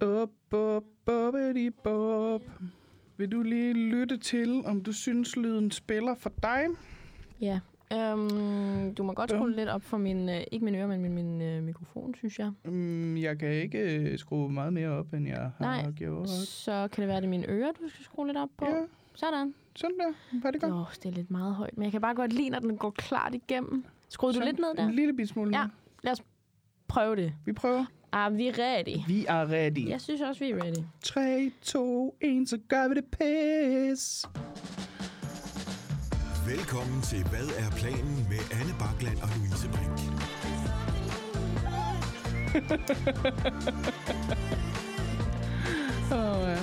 Op, op, bobbidi, bob. Vil du lige lytte til, om du synes, lyden spiller for dig? Ja. Øhm, du må godt skrue lidt op for min, øh, ikke min øre, men min, min øh, mikrofon, synes jeg. Mm, jeg kan ikke øh, skrue meget mere op, end jeg har Nej. gjort. Så kan det være, det er mine ører, du skal skrue lidt op på. Ja, Sådan. sådan der. Var det godt? Oh, det er lidt meget højt, men jeg kan bare godt lide, når den går klart igennem. Skruede du lidt ned der? En lille bit smule. Ja. Lad os prøve det. Vi prøver. Er vi ready? Vi er ready. Jeg synes også, vi er ready. 3, 2, 1, så gør vi det pis. Velkommen til Hvad er planen med Anne Bakland og Louise Brink. Åh, oh, ja.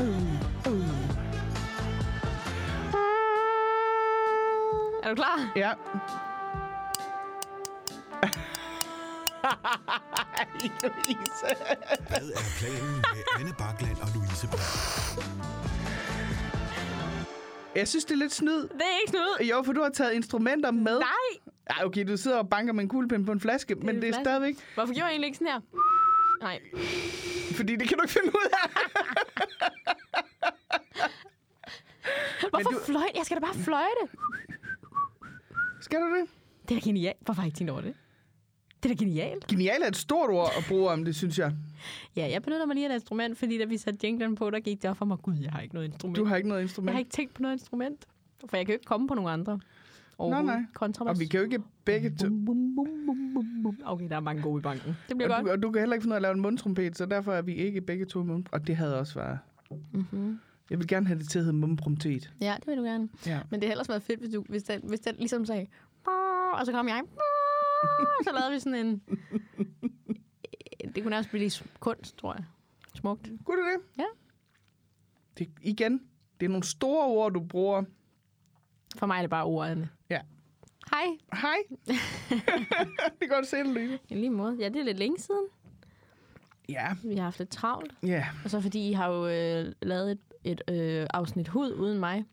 Uh, uh. Er du klar? Ja. Louise. Hvad er planen med Anne Bakland og Louise Brink? Jeg synes, det er lidt snyd. Det er ikke snud. Jo, for du har taget instrumenter med. Nej. Ej, okay, du sidder og banker med en kuglepen på en flaske, men en det er flaske. stadigvæk... Hvorfor gjorde jeg egentlig ikke sådan her? Nej. Fordi det kan du ikke finde ud af. Hvorfor du- du... fløjte? Jeg skal da bare fløjte. Skal du det? Det er genialt. Hvorfor har jeg ikke tænkt over det? Det er da genialt. Genial er et stort ord at bruge om det, synes jeg. Ja, jeg benytter mig lige af et instrument, fordi da vi satte jinglen på, der gik det op for mig, gud, jeg har ikke noget instrument. Du har ikke noget Jeg instrument. har ikke tænkt på noget instrument. For jeg kan jo ikke komme på nogen andre. Nej, nej. Kontrabas. Og vi kan jo ikke begge to... Okay, der er mange gode i banken. Det bliver Og godt. du, og du kan heller ikke finde ud af at lave en mundtrompet, så derfor er vi ikke begge to mund. Og det havde også været... Mm-hmm. Jeg vil gerne have det til at hedde mundtrompet. Ja, det vil du gerne. Ja. Men det havde ellers været fedt, hvis, du, hvis, den, hvis den ligesom sagde, og så kom jeg, så lavede vi sådan en... Det kunne nærmest blive kunst, tror jeg. Smukt. Kunne det det? Ja. Det, igen, det er nogle store ord, du bruger. For mig er det bare ordene. Ja. Hej. Hej. det kan godt se det, Louise. I lige måde. Ja, det er lidt længe siden. Ja. Vi har haft lidt travlt. Ja. Og så fordi I har jo øh, lavet et, et øh, afsnit hud uden mig.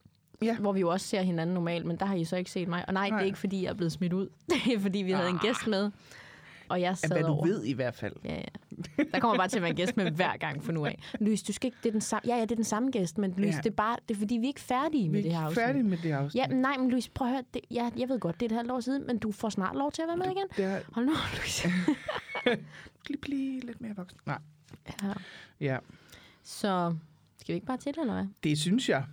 Ja. Hvor vi jo også ser hinanden normalt, men der har I så ikke set mig. Og nej, nej. det er ikke fordi, jeg er blevet smidt ud. Det er fordi, vi havde en gæst med. Og jeg sad Hvad du over. ved i hvert fald. Ja, ja. Der kommer bare til at være en gæst med hver gang for nu af. Louise, du skal ikke... Det er den samme, ja, ja, det er den samme gæst, men Louise, Ja. det, er bare, det er fordi, vi er ikke færdige med Vi det her er afsnit. færdige med det her afsnit. Ja, men nej, men Louise, prøv at høre. Det, ja, jeg ved godt, det er et halvt år siden, men du får snart lov til at være med igen. Det er Hold nu, Louise. lige blive lidt mere voksen. Nej. Ja. Ja, Så skal vi ikke bare til det, eller hvad? det synes jeg.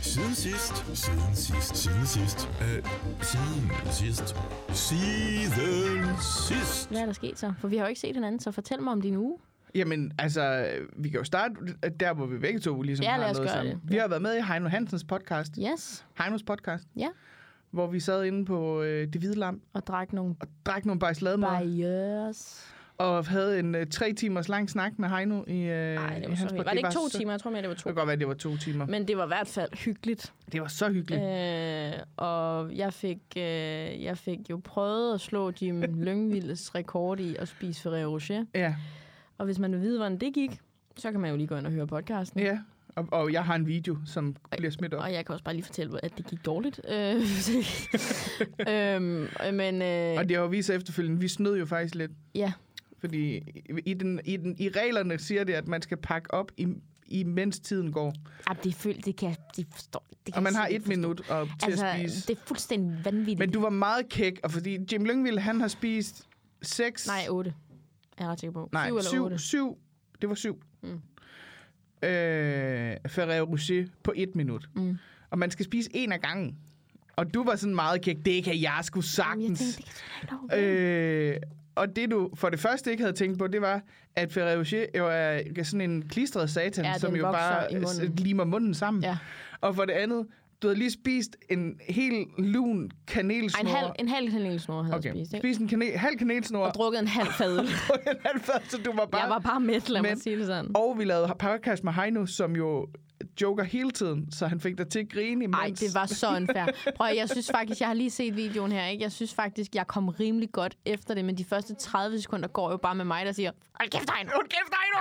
Siden sidst, siden sidst, siden sidst, øh, siden sidst, siden sidst. Hvad er der sket så? For vi har jo ikke set hinanden, så fortæl mig om din uge. Jamen, altså, vi kan jo starte der, hvor vi begge to ligesom Ja, har noget gøre sammen. det. Vi har været med i Heino Hansens podcast, Yes. Heinos podcast, Ja. hvor vi sad inde på øh, Det Hvide Lam Og drak nogle og drak nogle bajslademad, bajers. Og havde en øh, tre timers lang snak med Heino i, øh, Nej, i det var så hans Var det ikke to timer? Jeg tror mere, det var Det to. kan godt være, det var to timer. Men det var i hvert fald hyggeligt. det var så hyggeligt. Øh, og jeg fik, øh, jeg fik jo prøvet at slå Jim Lyngvildes rekord i at spise Ferrero Rocher. Ja, Og hvis man vil vide, hvordan det gik, så kan man jo lige gå ind og høre podcasten. ja. Og, og jeg har en video, som bliver smidt op. Og jeg kan også bare lige fortælle, at det gik dårligt. Øh, øhm, men øh, Og det har jo vist efterfølgende, vi snød jo faktisk lidt. ja, Fordi i, den, i, den, i reglerne siger det, at man skal pakke op, i, imens tiden går. ah, det, føl, det kan de forstår. Det kan Og man har et forstå. minut op til Altså, at spise. det er fuldstændig vanvittigt. Men du var meget kæk, og fordi Jim Lyngvild, han har spist seks... Nej, otte. Jeg er ret sikker på. nej syv eller syv, otte. syv. Det var syv. Mm. Øh, Ferrero Rocher på et minut. Mm. Og man skal spise en af gangen. Og du var sådan meget kæk. Det kan jeg sgu Jamen, jeg sagtens. tænkte, det kan. Øh, og det du for det første ikke havde tænkt på, det var, at Ferrero Rocher jo er sådan en klistret satan, Ja, som jo bare munden. limer munden sammen. Ja. Og for det andet, du havde lige spist en helt lun Ej, kanelsnor. en halv, en halv kanelsnor havde okay. jeg spist. Ikke? Spist en kanel, halv kanelsnor. Og drukket en halv fadøl. en halv fad, så du var bare... jeg var bare mæt, lad mig sige det sådan. Og vi lavede podcast med Heino, som jo joker hele tiden, så han fik dig til at grine imens. Ej, det var så unfair. Prøv, jeg synes faktisk, jeg har lige set videoen her, ikke? Jeg synes faktisk, jeg kom rimelig godt efter det, men de første 30 sekunder går jo bare med mig, der siger, hold kæft, Heino! Hold kæft, Heino!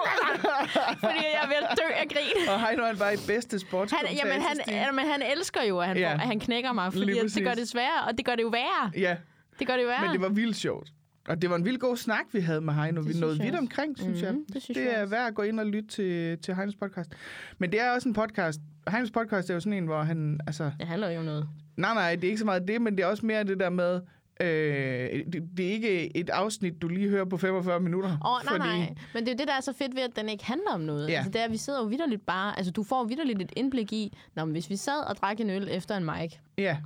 Fordi jeg er ved at dø af grin. og Heino, han var i bedste sports Han, jamen, han, ja, men han elsker jo, at han, Ja. får, at han knækker mig, fordi det gør det sværere, og det gør det jo værre. Ja, Det gør det jo værre. men det var vildt sjovt. Og det var en vild god snak, vi havde med Heino. Det Vi nåede jeg vidt også. omkring, synes jeg. Mhm, det synes det jeg er også. værd at gå ind og lytte til, til Heinos podcast. Men det er også en podcast. Heinos podcast er jo sådan en, hvor han... Altså, Det handler jo om noget. nej, nej, det er ikke så meget det, men det er også mere det der med... Øh, det, det er ikke et afsnit, du lige hører på 45 minutter. Åh, oh, nej, nej. Men det er jo det, der er så fedt ved, at den ikke handler om noget. Ja. Altså, det er, at vi sidder jo vidderligt bare... Altså, du får vidderligt et indblik i, Nå, men hvis vi sad og drak en øl efter en mic, Ja,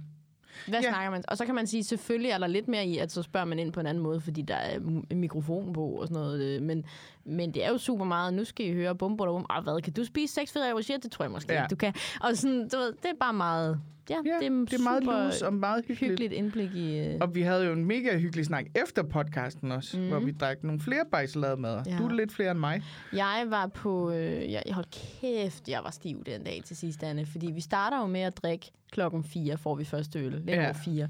hvad Ja. snakker man? Og så kan man sige, selvfølgelig er der lidt mere i, at så spørger man ind på en anden måde, fordi der er mikrofon på og sådan noget. øh, Men, men det er jo super meget, nu skal I høre bum, bum, bum. Ah, hvad, kan du spise seks fede røver? Det tror jeg måske Ja. du kan. Og sådan, du ved, det er bare meget... Ja, ja det er, det er meget loose og meget hyggeligt. hyggeligt indblik i... Øh, Og vi havde jo en mega hyggelig snak efter podcasten også, mm. Mhm. hvor vi drak nogle flere bajsalademader. Ja. Ja. Du er lidt flere end mig. Jeg var på... Øh, jeg, hold kæft, jeg var stiv den dag til sidst, Anne. Fordi vi starter jo med at drikke klokken 4, får vi første øl. Lidt Ja. over 4.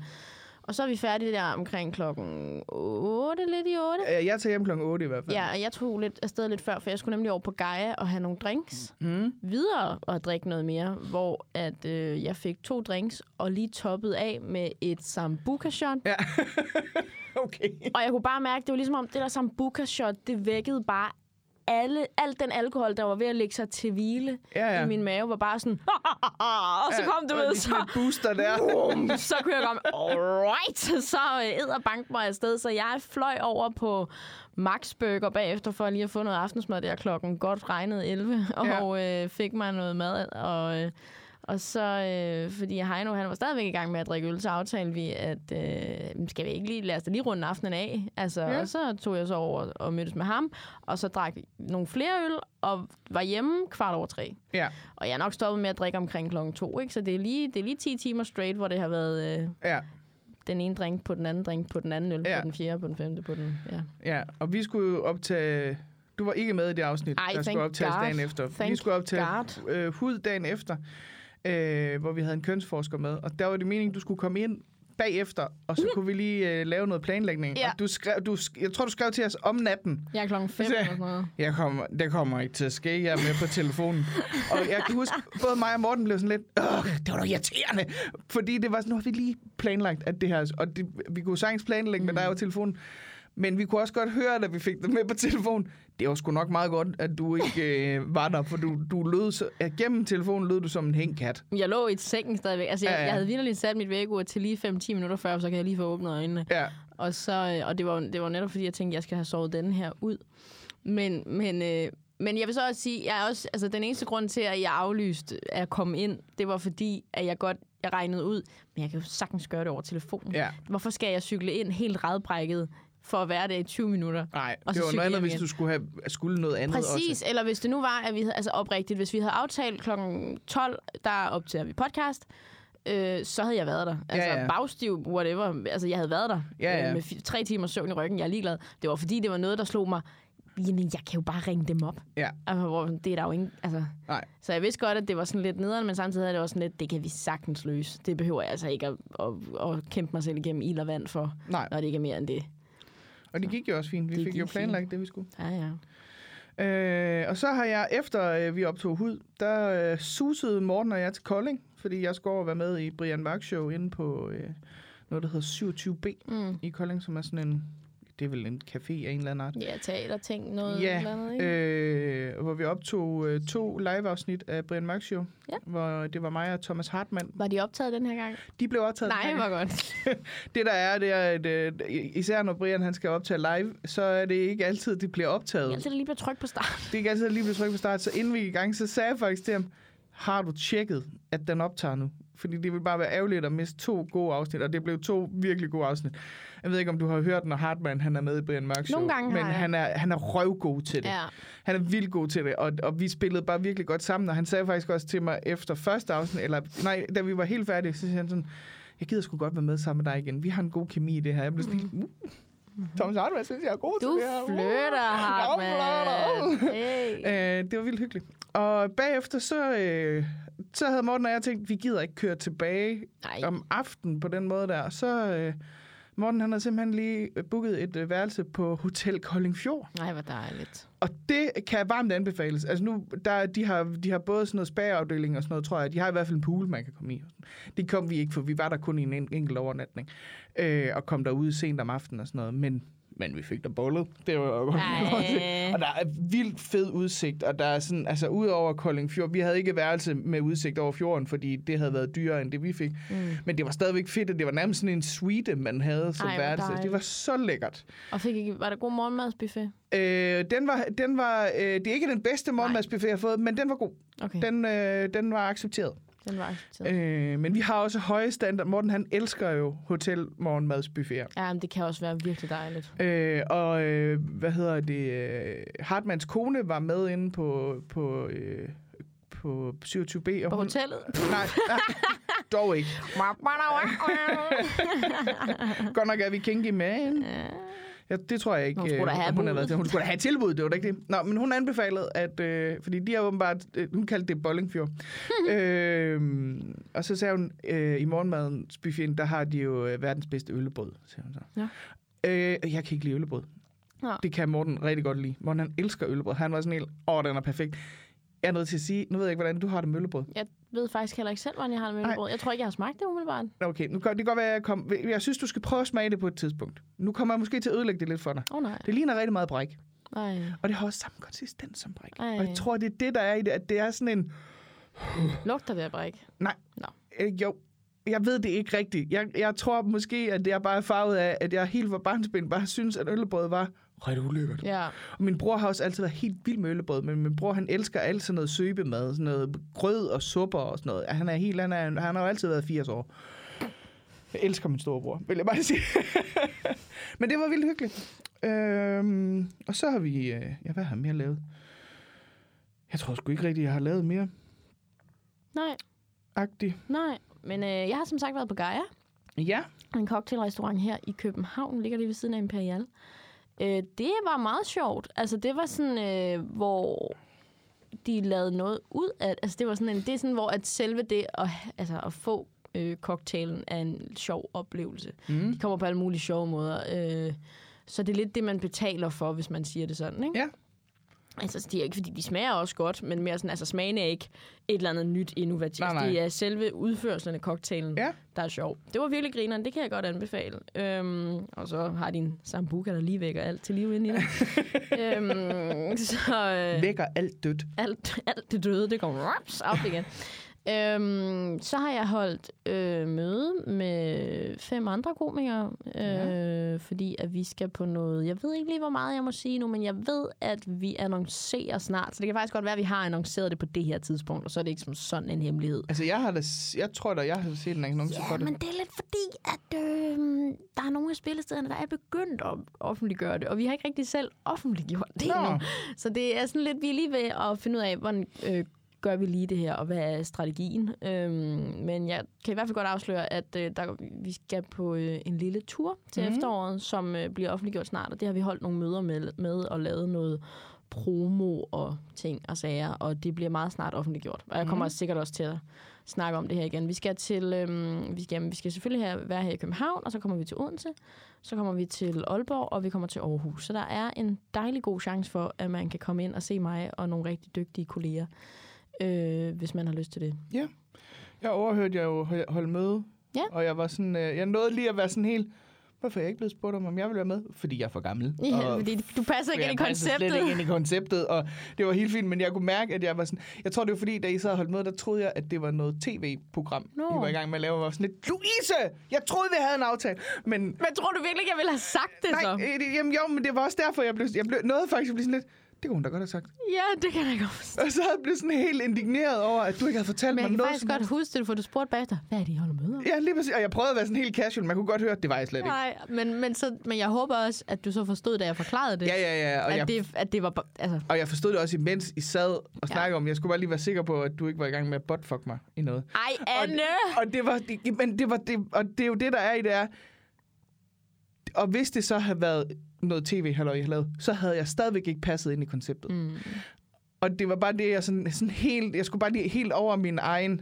Og så er vi færdige der omkring klokken 8, lidt i 8. Øh, Jeg tager hjem klokken 8 i hvert fald. Ja, og jeg tog lidt afsted lidt før, for jeg skulle nemlig over på Gaia og have nogle drinks Mm. videre og drikke noget mere, hvor at øh, jeg fik to drinks og lige toppet af med et sambuca-shot. Ja. okay. Og jeg kunne bare mærke, det var ligesom om det der sambuca-shot, det vækkede bare alle, alt den alkohol, der var ved at lægge sig til hvile Ja, ja. i min mave, var bare sådan... og så kom du og ved, så... booster der. Boom, så kunne jeg komme, alright, så æder bank mig afsted. Så jeg fløj over på Max Burger bagefter, for lige at få noget aftensmad der klokken godt regnet 11, og øh, fik mig noget mad. Og, øh, og så, øh, fordi Heino, han var stadigvæk i gang med at drikke øl, så aftalte vi, at øh, skal vi ikke lige, lad os da lige runde aftenen af. Altså, Ja. Og så tog jeg så over og mødtes med ham, og så drak vi nogle flere øl, og var hjemme kvart over tre. Ja, Og jeg er nok stoppet med at drikke omkring klokken to, ikke? Så det er lige, det er lige 10 timer straight, hvor det har været øh, ja, den ene drink på den anden drink på den anden øl, Ja. på den fjerde, på den femte, på den... Ja. ja. Og vi skulle jo optage... Du var ikke med i det afsnit, Ej, der skulle optages God. dagen efter. vi Thank skulle optage God. øh, hud dagen efter, øh, hvor vi havde en kønsforsker med. Og der var det meningen, du skulle komme ind bagefter, og så kunne vi lige øh, lave noget planlægning. Ja. Og du skrev, du, jeg tror, du skrev til os om natten. Jeg er klokken fem Så- eller sådan noget. Jeg kommer, det kommer ikke til at ske, jeg er med på telefonen. og jeg kan huske, både mig og Morten blev sådan lidt, Åh, det var da irriterende. Fordi det var sådan, nu har vi lige planlagt, at det her, og det, vi kunne sagtens planlægge med dig over telefonen. Men vi kunne også godt høre, da vi fik det med på telefon, det var sgu nok meget godt, at du ikke øh, var der, for du, du lød så, gennem telefonen lød du som en hængkat. Jeg lå i sengen stadigvæk. Altså, jeg, Ja, jeg havde virkelig sat mit vækkeur til lige 5-10 minutter før, så kan jeg lige få åbnet øjnene. Ja, Og, så, øh, og det, var, det var netop fordi, jeg tænkte, jeg skal have sovet den her ud. Men, men, øh, men jeg vil så også sige, jeg er også, altså, den eneste grund til, at jeg aflyste at komme ind, det var fordi, at jeg godt jeg regnede ud, men jeg kan jo sagtens gøre det over telefonen. ja. Hvorfor skal jeg cykle ind helt redbrækket for at være der i 20 minutter? Nej, det var noget andet, hvis du skulle have skulle noget andet Præcis, også. eller hvis det nu var, at vi havde, altså oprigtigt, hvis vi havde aftalt kl. 12, der optager vi podcast, øh, så havde jeg været der. Altså Ja, ja. bagstiv, whatever. Altså jeg havde været der Ja, ja. Øh, med tre timer søvn i ryggen. Jeg er ligeglad. Det var fordi, det var noget, der slog mig. Jamen, jeg kan jo bare ringe dem op. Ja. Altså, hvor, det er der jo ingen... Altså. Nej. Så jeg vidste godt, at det var sådan lidt nederen, men samtidig havde det også sådan lidt, det kan vi sagtens løse. Det behøver jeg altså ikke at, at, at kæmpe mig selv igennem ild og vand for, Nej, når det ikke er mere end det. Og det gik jo også fint. Vi Det fik jo fint. planlagt det, vi skulle. Ja, ja. Øh, og så har jeg, efter øh, vi optog hud, der øh, susede Morten og jeg til Kolding, fordi jeg skulle over og være med i Brian Mørk Show inde på øh, noget, der hedder 27B Mm. i Kolding, som er sådan en, det er vel en café af en eller anden art. Ja, teaterting, noget Ja, eller andet, ikke? Øh, hvor vi optog øh, to live-afsnit af Brian Mørk Show, Ja. hvor det var mig og Thomas Hartmann. Var de optaget den her gang? De blev optaget. Nej, hvor godt. Det der er, det er, at øh, især når Brian han skal optage live, så er det ikke altid, det bliver optaget. Jeg altid lige bliver tryk på start. Det er ikke altid, lige blev trykket på start. Så inden vi gik i gang, så sagde jeg faktisk til ham, har du tjekket, at den optager nu? Fordi det ville bare være ærgerligt at miste to gode afsnit, og det blev to virkelig gode afsnit. Jeg ved ikke, om du har hørt, når Hartmann han er med i Brian Mørk Show. Nogle gange Men han er, han er røvgod til det. Ja. Han er vildt god til det, og, og vi spillede bare virkelig godt sammen. Og han sagde faktisk også til mig efter første afsnit, eller nej, da vi var helt færdige, så siger han sådan, jeg gider sgu godt være med sammen med dig igen. Vi har en god kemi i det her. Jeg blev sådan, uh, Thomas Hartmann synes, jeg er god. Du til det her. Uh. flytter, Hartmann. Hey. Øh, det var vildt hyggeligt. Og bagefter så, øh, så havde Morten og jeg tænkt, vi gider ikke køre tilbage Nej, om aftenen på den måde der. Så øh, Morten han havde simpelthen lige booket et øh, værelse på Hotel Koldingfjord. nej, hvor dejligt. Og det kan varmt anbefales. Altså nu, der, de, har, de har både sådan noget spa-afdeling og sådan noget, tror jeg. De har i hvert fald en pool, man kan komme i. Det kom vi ikke, for vi var der kun i en en- enkelt overnatning. Øh, og kom derud sent om aftenen og sådan noget. Men, Men vi fik der bollet. Det var jo godt. Og der er vildt fed udsigt, og der er sådan, altså ud over Kolding Fjord, vi havde ikke værelse med udsigt over fjorden, fordi det havde været dyrere end det, vi fik. Mm. Men det var stadigvæk fedt, at det var nærmest sådan en suite, man havde som Ej, værelse. Det dejligt. var så lækkert. Og fik ikke, var der god morgenmadsbuffet? Øh, den var, den var, øh, det er ikke den bedste morgenmadsbuffet, jeg har fået, men den var god. Okay, Den, øh, den var accepteret. Den var. Øh, men vi har også høje standard. Morten, han elsker jo hotel morgenmadsbuffeter. Ja, men det kan også være virkelig dejligt. Øh, og øh, hvad hedder det? Øh, Hartmanns kone var med inde på, på, øh, på 27B. Og På hun, hotellet? Nej, nej, dog ikke. Godt nok er vi kinky man. Ja. Ja, det tror jeg ikke, Hun skulle da øh, have hun til. Hun skulle da have tilbud, det var da ikke det. Nå, men hun anbefalede, at... Øh, fordi de har åbenbart... Øh, hun kaldte det Bollingfjord. øh, og så sagde hun, øh, i morgenmadens buffet, der har de jo øh, verdens bedste øllebrød, siger hun så. Ja. Øh, jeg kan ikke lide øllebrød. Nå. Det kan Morten rigtig godt lide. Morten, han elsker øllebrød. Han var sådan helt, åh, den er perfekt. Jeg er nødt til at sige, nu ved jeg ikke, hvordan du har det med øllebrød. Jeg ved faktisk heller ikke selv, hvordan jeg har det med øllebrød. Jeg tror ikke, jeg har smagt det umiddelbart. Okay, nu kan det kan godt være, at jeg kom... Jeg synes, du skal prøve at smage det på et tidspunkt. Nu kommer jeg måske til at ødelægge det lidt for dig. Oh, nej. Det ligner rigtig meget bræk. nej. Og det har også samme konsistens som bræk. Ej. Og jeg tror, det er det, der er i det, at det er sådan en... Lugter det af brik? Nej, Nå. øh, jo, jeg ved det ikke rigtigt. Jeg, jeg tror måske, at det er bare farvet af, at jeg helt fra barnsben bare synes, at øllebrød var ret ulækkert. Ja. Og min bror har også altid været helt vild med øllebrød, men min bror, han elsker alt sådan noget søbemad, sådan noget grød og supper og sådan noget. Han er helt, han, er, han har jo altid været 80 år. Jeg elsker min storebror, vil jeg bare sige. men det var vildt hyggeligt. Øhm, og så har vi, øh, ja, hvad har jeg mere lavet? Jeg tror sgu ikke rigtigt, jeg har lavet mere Nej, agtigt. nej. Men øh, jeg har som sagt været på Gaia. Ja, En cocktailrestaurant her i København. Ligger lige ved siden af Imperial. Øh, det var meget sjovt. Altså, det var sådan, øh, hvor de lavede noget ud af... Altså, det var sådan en... Det er sådan, hvor at selve det at, altså, at få øh, cocktailen er en sjov oplevelse. Mm. De kommer på alle mulige sjove måder. Øh, så det er lidt det, man betaler for, hvis man siger det sådan, ikke? Ja. Altså, det er ikke, fordi de smager også godt, men mere sådan, altså, smagen er ikke et eller andet nyt innovativt. Nej, nej. Det er selve udførelsen af cocktailen, Ja. der er sjov. Det var virkelig grineren, det kan jeg godt anbefale. Øhm, og så har de en sambuca, der lige vækker alt til liv ind i det. øhm, så øh, Vækker alt dødt. alt, alt det døde, det går raps op igen. Øhm, så har jeg holdt øh, møde med fem andre komikere, øh, Ja. fordi at vi skal på noget... Jeg ved ikke lige, hvor meget jeg må sige nu, men jeg ved, at vi annoncerer snart. Så det kan faktisk godt være, at vi har annonceret det på det her tidspunkt, og så er det ikke som sådan en hemmelighed. Altså, jeg, har da, jeg tror da, jeg har set en annonce for Ja, det. men det er lidt fordi, at øh, der er nogle af spillestederne, der er begyndt at offentliggøre det, og vi har ikke rigtig selv offentliggjort det Nå. endnu. Så det er sådan lidt, vi er lige ved at finde ud af, hvordan øh, gør vi lige det her, og hvad er strategien. Øhm, men jeg kan i hvert fald godt afsløre, at øh, der, vi skal på øh, en lille tur til mm. efteråret, som øh, bliver offentliggjort snart, og det har vi holdt nogle møder med, med og lavet noget promo og ting og sager, og det bliver meget snart offentliggjort. Og jeg kommer mm. sikkert også til at snakke om det her igen. Vi skal til, øhm, vi skal, vi skal selvfølgelig her, være her i København, og så kommer vi til Odense, så kommer vi til Aalborg, og vi kommer til Aarhus. Så der er en dejlig god chance for, at man kan komme ind og se mig og nogle rigtig dygtige kolleger, øh, hvis man har lyst til det. Jeg overhørte jeg jo hold- holde møde, Ja. og jeg var sådan, øh, jeg nåede lige at være sådan helt, hvorfor er jeg ikke blevet spurgt om, om jeg vil være med? Fordi jeg er for gammel. Ja, og fordi du passer ikke jeg ind i passede slet konceptet. ikke ind i konceptet, og det var helt fint, men jeg kunne mærke, at jeg var sådan, jeg tror det var fordi, da I sad og holdt møde, der troede jeg, at det var noget tv-program, Nå. I var i gang med at lave, jeg var sådan lidt, Louise, jeg troede, vi havde en aftale, men Men tror du virkelig ikke, jeg ville have sagt det nej, så? øh, det- jamen jo, men det var også derfor, jeg blev, jeg blev nåede faktisk blive sådan lidt, det kunne hun da godt have sagt. Ja, det kan jeg godt forstå. Og så havde jeg blevet sådan helt indigneret over, at du ikke havde fortalt Men jeg mig kan noget. faktisk godt huske det, for du spurgte bagefter, hvad er det, I holder møde om? Ja, lige præcis. Og jeg prøvede at være sådan helt casual. Man kunne godt høre, at det var jeg slet ikke. Nej, men, men, så, men jeg håber også, at du så forstod, da jeg forklarede det. Ja, ja, ja. Og at, jeg, det, at det var... Altså, og jeg forstod det også, imens I sad og Ja. snakkede om, jeg skulle bare lige være sikker på, at du ikke var i gang med at buttfuck mig i noget. ej, Og, Anne! og det var, det, men det var det, og det er jo det, der er i det er, og hvis det så havde været noget tv, halløj, jeg havde lavet, så havde jeg stadigvæk ikke passet ind i konceptet. Mm. Og det var bare det, jeg sådan, sådan helt, jeg skulle bare lige helt over min egen,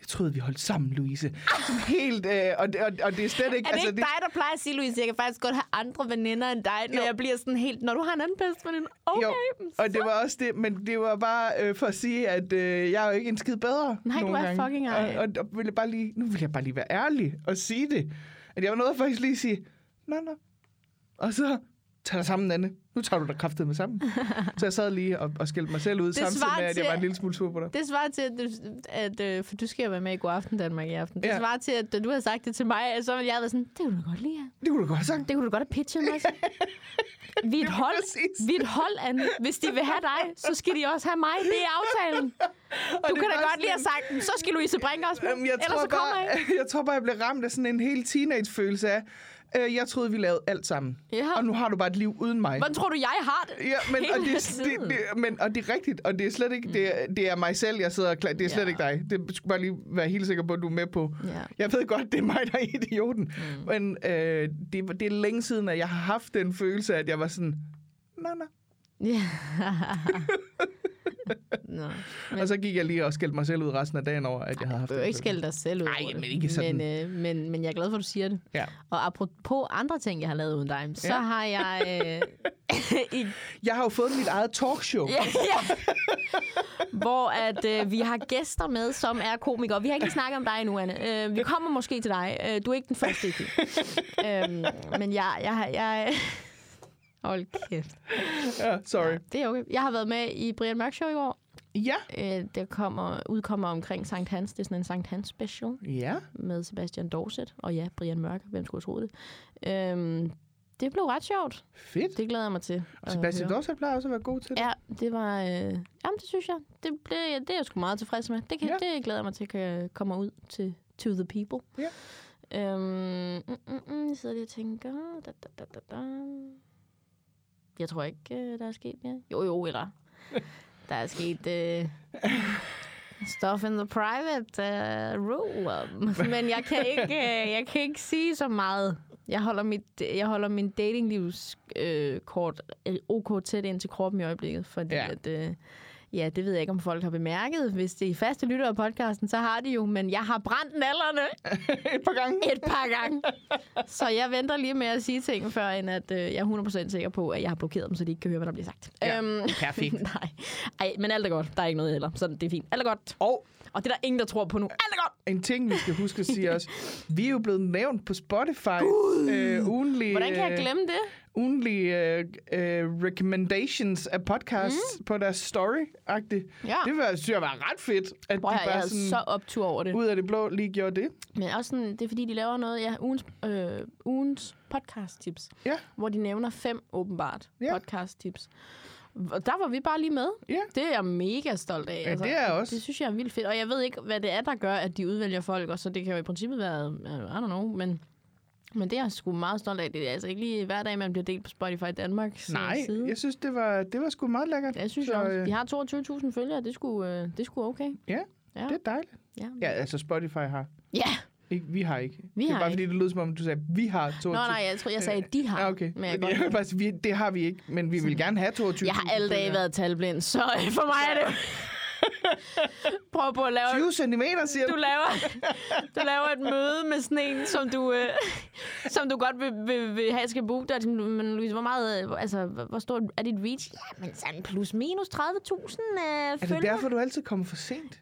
jeg troede, vi holdt sammen, Louise. Sådan helt, øh, og, det, og, og det er slet ikke... Er det ikke dig, der plejer at sige, Louise, jeg kan faktisk godt have andre veninder end dig, når Jo. jeg bliver sådan helt... Når du har en anden bedste veninde, okay. Jo, og det var også det, men det var bare øh, for at sige, at øh, jeg er jo ikke en skid bedre. Nej, du nogle er gange. fucking ej. Og, og, og vil jeg bare lige, nu vil jeg bare lige være ærlig og sige det. At jeg var nødt faktisk lige sige, nå, nå, Og så tager dig sammen, Anne. Nu tager du dig kraftet med sammen. så jeg sad lige og, og skældte mig selv ud, samtidig svarer med, at jeg var en lille smule sur på dig. Det svarer til, at, du- at øh, for du skal jo være med i God Aften Danmark i aften. Det Ja. svarer til, at du har sagt det til mig, og så ville jeg have været sådan, det kunne du godt lide. Det kunne du godt sagt. Det kunne du godt have pitchet mig. Vi er et hold. Vi er et hold, Anne. Hvis de vil have dig, så skal de også have mig. Det er aftalen. Du det kan da godt lige have sagt, så skal Louise Brink også med. Jamen, jeg, Ellers tror så kommer bare, jeg jeg tror bare, jeg blev ramt af sådan en helt teenage-følelse af, øh, jeg troede, vi lavede alt sammen. Ja. Og nu har du bare et liv uden mig. Hvordan tror du, jeg har det? Ja, men, og, det, det, det, men, og det er rigtigt, og det er slet ikke, det er, det er mig selv, jeg sidder og klar, det er slet Ja. ikke dig. Det skal bare lige være helt sikker på, at du er med på. Ja. Jeg ved godt, det er mig, der er idioten. Mm. Men øh, det, det er længe siden, at jeg har haft den følelse, at jeg var sådan, nej, nej. Ja. Nå. Men, og så gik jeg lige og skældte mig selv ud resten af dagen over, at jeg havde haft Du bør den ikke skælde dig selv ud Nej, det. men ikke sådan. Men, øh, men, men jeg er glad for, at du siger det. Ja. Og apropos andre ting, jeg har lavet uden dig, så Ja. har jeg... Øh, i, Jeg har jo fået mit eget talkshow. ja, ja, hvor at, øh, vi har gæster med, som er komikere. Vi har ikke snakket om dig endnu, Anne. Øh, vi kommer måske til dig. Øh, du er ikke den første øhm, men jeg... jeg, har- jeg Hold kæft. Ja, sorry. Det er okay. Jeg har været med i Brian Mørk Show i år. Ja. Øh, det kommer, udkommer omkring Sankt Hans. Det er sådan en Sankt Hans special. Ja. med Sebastian Dorset, og ja, Brian Mørk, hvem skulle troet det. Øhm, det blev ret sjovt. Fedt. Det glæder jeg mig til. Og at Sebastian. Dorset plejer også at være god til det. Ja, det var... Øh, jamen, det synes jeg. Det, blev, det er jeg sgu meget tilfreds med. Det, kan, Ja. ja. det glæder jeg mig til, kan komme ud til to the people. Ja. Øhm, mm, mm, mm, jeg sidder lige og tænker... Da, da, da, da, da. Jeg tror ikke, øh, der er sket mere. Jo, jo, eller... der er sket... Øh, Stuff in the private uh, room. Men jeg kan ikke, uh, jeg kan ikke sige så meget. Jeg holder, mit, jeg holder min datinglivs uh, kort øh, ok tæt ind til kroppen i øjeblikket, fordi Ja. at, uh, ja, det ved jeg ikke, om folk har bemærket. Hvis det er faste lyttere af podcasten, så har de jo, men jeg har brændt nallerne Et par gange. et par gange. Så jeg venter lige med at sige ting, før end at øh, jeg er 100% sikker på, at jeg har blokeret dem, så de ikke kan høre, hvad der bliver sagt. Ja, perfekt. nej. Ej, men alt er godt. Der er ikke noget heller, så det er fint. Alt er godt. Og Og det er der ingen, der tror på nu. Alt er godt! en ting, vi skal huske at sige også. Vi er jo blevet nævnt på Spotify. Øh, ugenlige, Hvordan kan jeg glemme det? Ugenlige øh, øh, recommendations af podcasts mm. på deres story-agtigt. Ja. Det var, synes jeg var ret fedt, at Prøv de jeg bare havde sådan så optur over det. ud af det blå lige gjorde det. Men også sådan, det er fordi, de laver noget, ja, ugens, øh, ugens podcast-tips. Ja. Hvor de nævner fem, åbenbart, Ja. podcast-tips. Og der var vi bare lige med. Ja. Det er jeg mega stolt af. Altså, Ja, det er jeg også. Det synes jeg er vildt fedt. Og jeg ved ikke, hvad det er, der gør, at de udvælger folk. Og så det kan jo i princippet være, øh, I don't know, men... Men det er jeg sgu meget stolt af. Det er altså ikke lige hver dag, man bliver delt på Spotify Danmarks Nej, side. jeg synes, det var, det var sgu meget lækkert. Det synes Så, jeg også. øh, De har 22.000 følgere. Det skulle, øh, det skulle okay. Ja, Ja. det er dejligt. Ja. Ja, altså Spotify har. ja. Ikke, vi har ikke. Vi det er har bare ikke. fordi, det lød som om, du sagde, vi har 22. Nå nej, jeg tror, jeg sagde, de har. Ja, okay. Men jeg, jeg vil bare sige, det har vi ikke, men vi vil gerne have 22. jeg har alle dage været talblind, så øh, for mig er det... Prøv på at lave... 20 cm, siger Du du? laver, du laver et møde med sådan en, som du, øh, som du godt vil, vil, vil have skal booke dig. Men Louise, hvor meget, øh, altså, hvor hvor stort er dit reach? Ja, men sådan plus minus 30.000 øh, Er det følgere. derfor, du altid kommer for sent?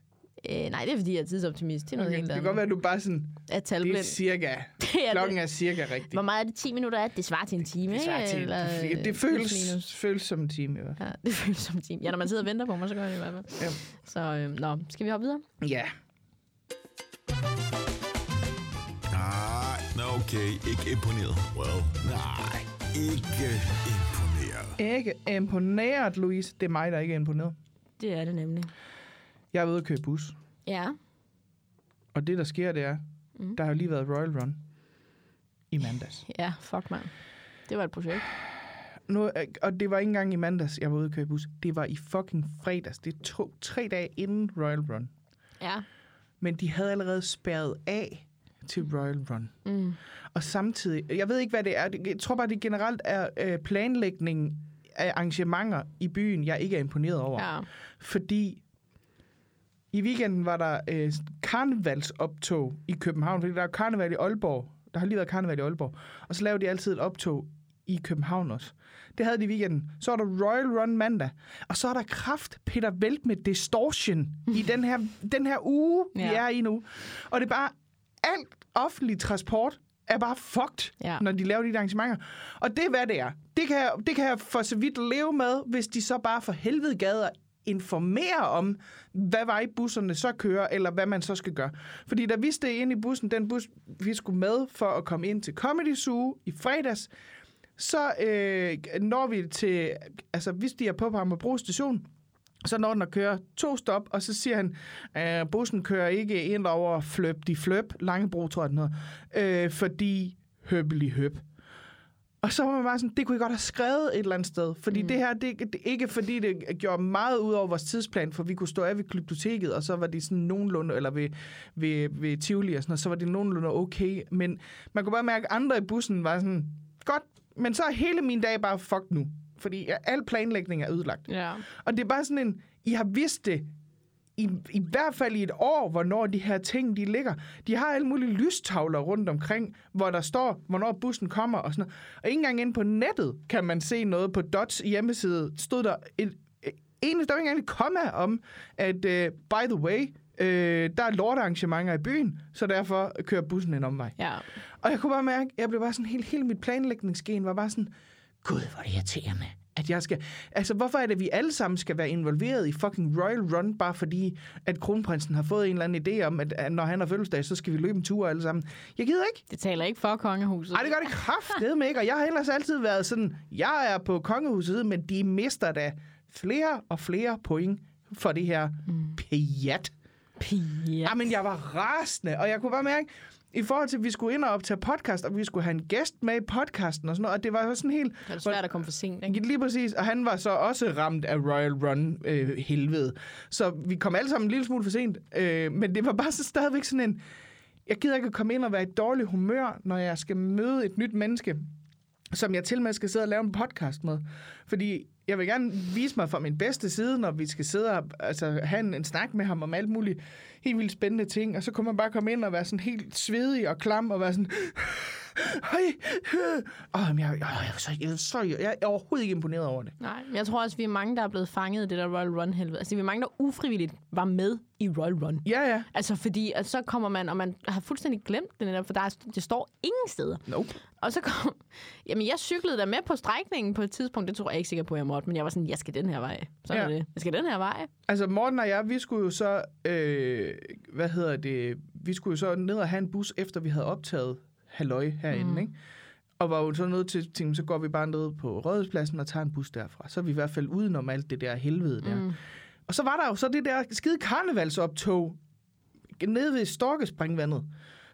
Øh, nej, det er fordi, jeg er tidsoptimist. Det er noget Okay, helt det kan godt være, at du bare sådan, Er det er talblind. cirka, Det er klokken det. er cirka rigtig. Hvor meget er det? 10 minutter er? Det svarer til en time, Det, svarer ikke? til, Eller, det, øh, det føles, føles som en time i hvert fald. Ja, det føles som en time. Ja, når man sidder og venter på mig, så gør det i hvert fald. Ja. Så, øh, nå, skal vi hoppe videre? Ja. Nej, okay. Ikke imponeret. Well, nej. Ikke imponeret. Ikke imponeret, Louise. Det er mig, der ikke er imponeret. Det er det nemlig. Jeg er ude at køre bus. Ja. Og det, der sker, det er, Mm. der har jo lige været Royal Run i mandags. Ja, fuck man. Det var et projekt. Nu, øh, og det var ikke engang i mandags, jeg var ude at køre bus. Det var i fucking fredags. Det tog tre dage inden Royal Run. Ja. Men de havde allerede spærret af til Royal Run. Mm. Og samtidig, jeg ved ikke, hvad det er. Jeg tror bare, det generelt er øh, planlægning af arrangementer i byen, jeg ikke er imponeret over. Ja. Fordi i weekenden var der øh, karnevalsoptog i København, fordi der er karneval i Aalborg. Der har lige været karneval i Aalborg. Og så laver de altid et optog i København også. Det havde de i weekenden. Så er der Royal Run mandag. Og så er der kraft Peter Velt med Distortion i den her, den her uge, vi Ja. er i nu. Og det er bare alt offentlig transport er bare fucked, Ja. når de laver de arrangementer. Og det er, hvad det er. Det kan, jeg, det kan jeg for så vidt leve med, hvis de så bare for helvede gad at informere om, hvad vej busserne så kører, eller hvad man så skal gøre. Fordi da vi steg ind i bussen, den bus, vi skulle med for at komme ind til Comedy Zoo i fredags, så øh, når vi til, altså vi stiger på på Amagerbro station, så når den at køre to stop, og så siger han, at bussen kører ikke ind over fløb de fløb, Langebro tror jeg den hedder, øh, fordi høbelig høb. Og så var man bare sådan, det kunne I godt have skrevet et eller andet sted. Fordi mm. det her, det, det ikke fordi det gjorde meget ud over vores tidsplan, for vi kunne stå af ved glyptoteket, og så var de sådan nogenlunde, eller ved, ved, ved Tivoli og sådan noget, så var det nogenlunde okay. Men man kunne bare mærke, at andre i bussen var sådan, godt, men så er hele min dag bare fucked nu. Fordi al planlægning er ødelagt. Ja. Og det er bare sådan en, I har vidst det i, i hvert fald i et år, hvornår de her ting, de ligger. De har alle mulige lystavler rundt omkring, hvor der står, hvornår bussen kommer og sådan noget. Og ikke engang inde på nettet kan man se noget på Dots hjemmeside. Stod der et, en, der var ikke engang et komma om, at uh, by the way, uh, der er lortearrangementer i byen, så derfor kører bussen en omvej. Ja. Og jeg kunne bare mærke, jeg blev bare sådan helt, hele mit planlægningsgen var bare sådan, gud, hvor det irriterende, at jeg skal... Altså, hvorfor er det, at vi alle sammen skal være involveret i fucking Royal Run, bare fordi, at kronprinsen har fået en eller anden idé om, at, at når han har fødselsdag, så skal vi løbe en tur alle sammen. Jeg gider ikke. Det taler ikke for kongehuset. Ej, det gør det kraftedeme ikke, og jeg har ellers altid været sådan, jeg er på kongehuset, men de mister da flere og flere point for det her mm. pjat. Pia. Jamen, jeg var rasende, og jeg kunne bare mærke, i forhold til, at vi skulle ind og optage podcast, og vi skulle have en gæst med i podcasten og sådan noget, og det var sådan helt... Det er svært at komme for sent, ikke? Lige præcis, og han var så også ramt af Royal Run øh, helvede. Så vi kom alle sammen en lille smule for sent, øh, men det var bare så stadigvæk sådan en... Jeg gider ikke at komme ind og være i dårlig humør, når jeg skal møde et nyt menneske, som jeg til med skal sidde og lave en podcast med. Fordi jeg vil gerne vise mig fra min bedste side, når vi skal sidde og altså, have en, en snak med ham om alt muligt helt vildt spændende ting, og så kunne man bare komme ind og være sådan helt svedig og klam og være sådan... Hej! Åh, men jeg, jeg, jeg, er så, jeg, jeg er overhovedet ikke imponeret over det. Nej, men jeg tror også, vi er mange, der er blevet fanget i det der Royal Run-helvede. Altså, vi er mange, der ufrivilligt var med i Royal Run. Ja, ja. Altså, fordi at så kommer man, og man har fuldstændig glemt det netop, for der er, det står ingen steder. Nope. Og så kom... Jamen, jeg cyklede der med på strækningen på et tidspunkt. Det tror jeg ikke sikker på, at jeg måtte. Men jeg var sådan, jeg skal den her vej. Så ja. Ja. er det. Jeg skal den her vej. Altså, Morten og jeg, vi skulle jo så... Øh, hvad hedder det? Vi skulle jo så ned og have en bus, efter vi havde optaget halløj herinde, mm. ikke? Og var jo så nødt til, tænke, så går vi bare ned på Rådhuspladsen og tager en bus derfra. Så er vi i hvert fald udenom alt det der helvede der. Mm. Og så var der jo så det der skide karnevalsoptog nede ved Storkespringvandet,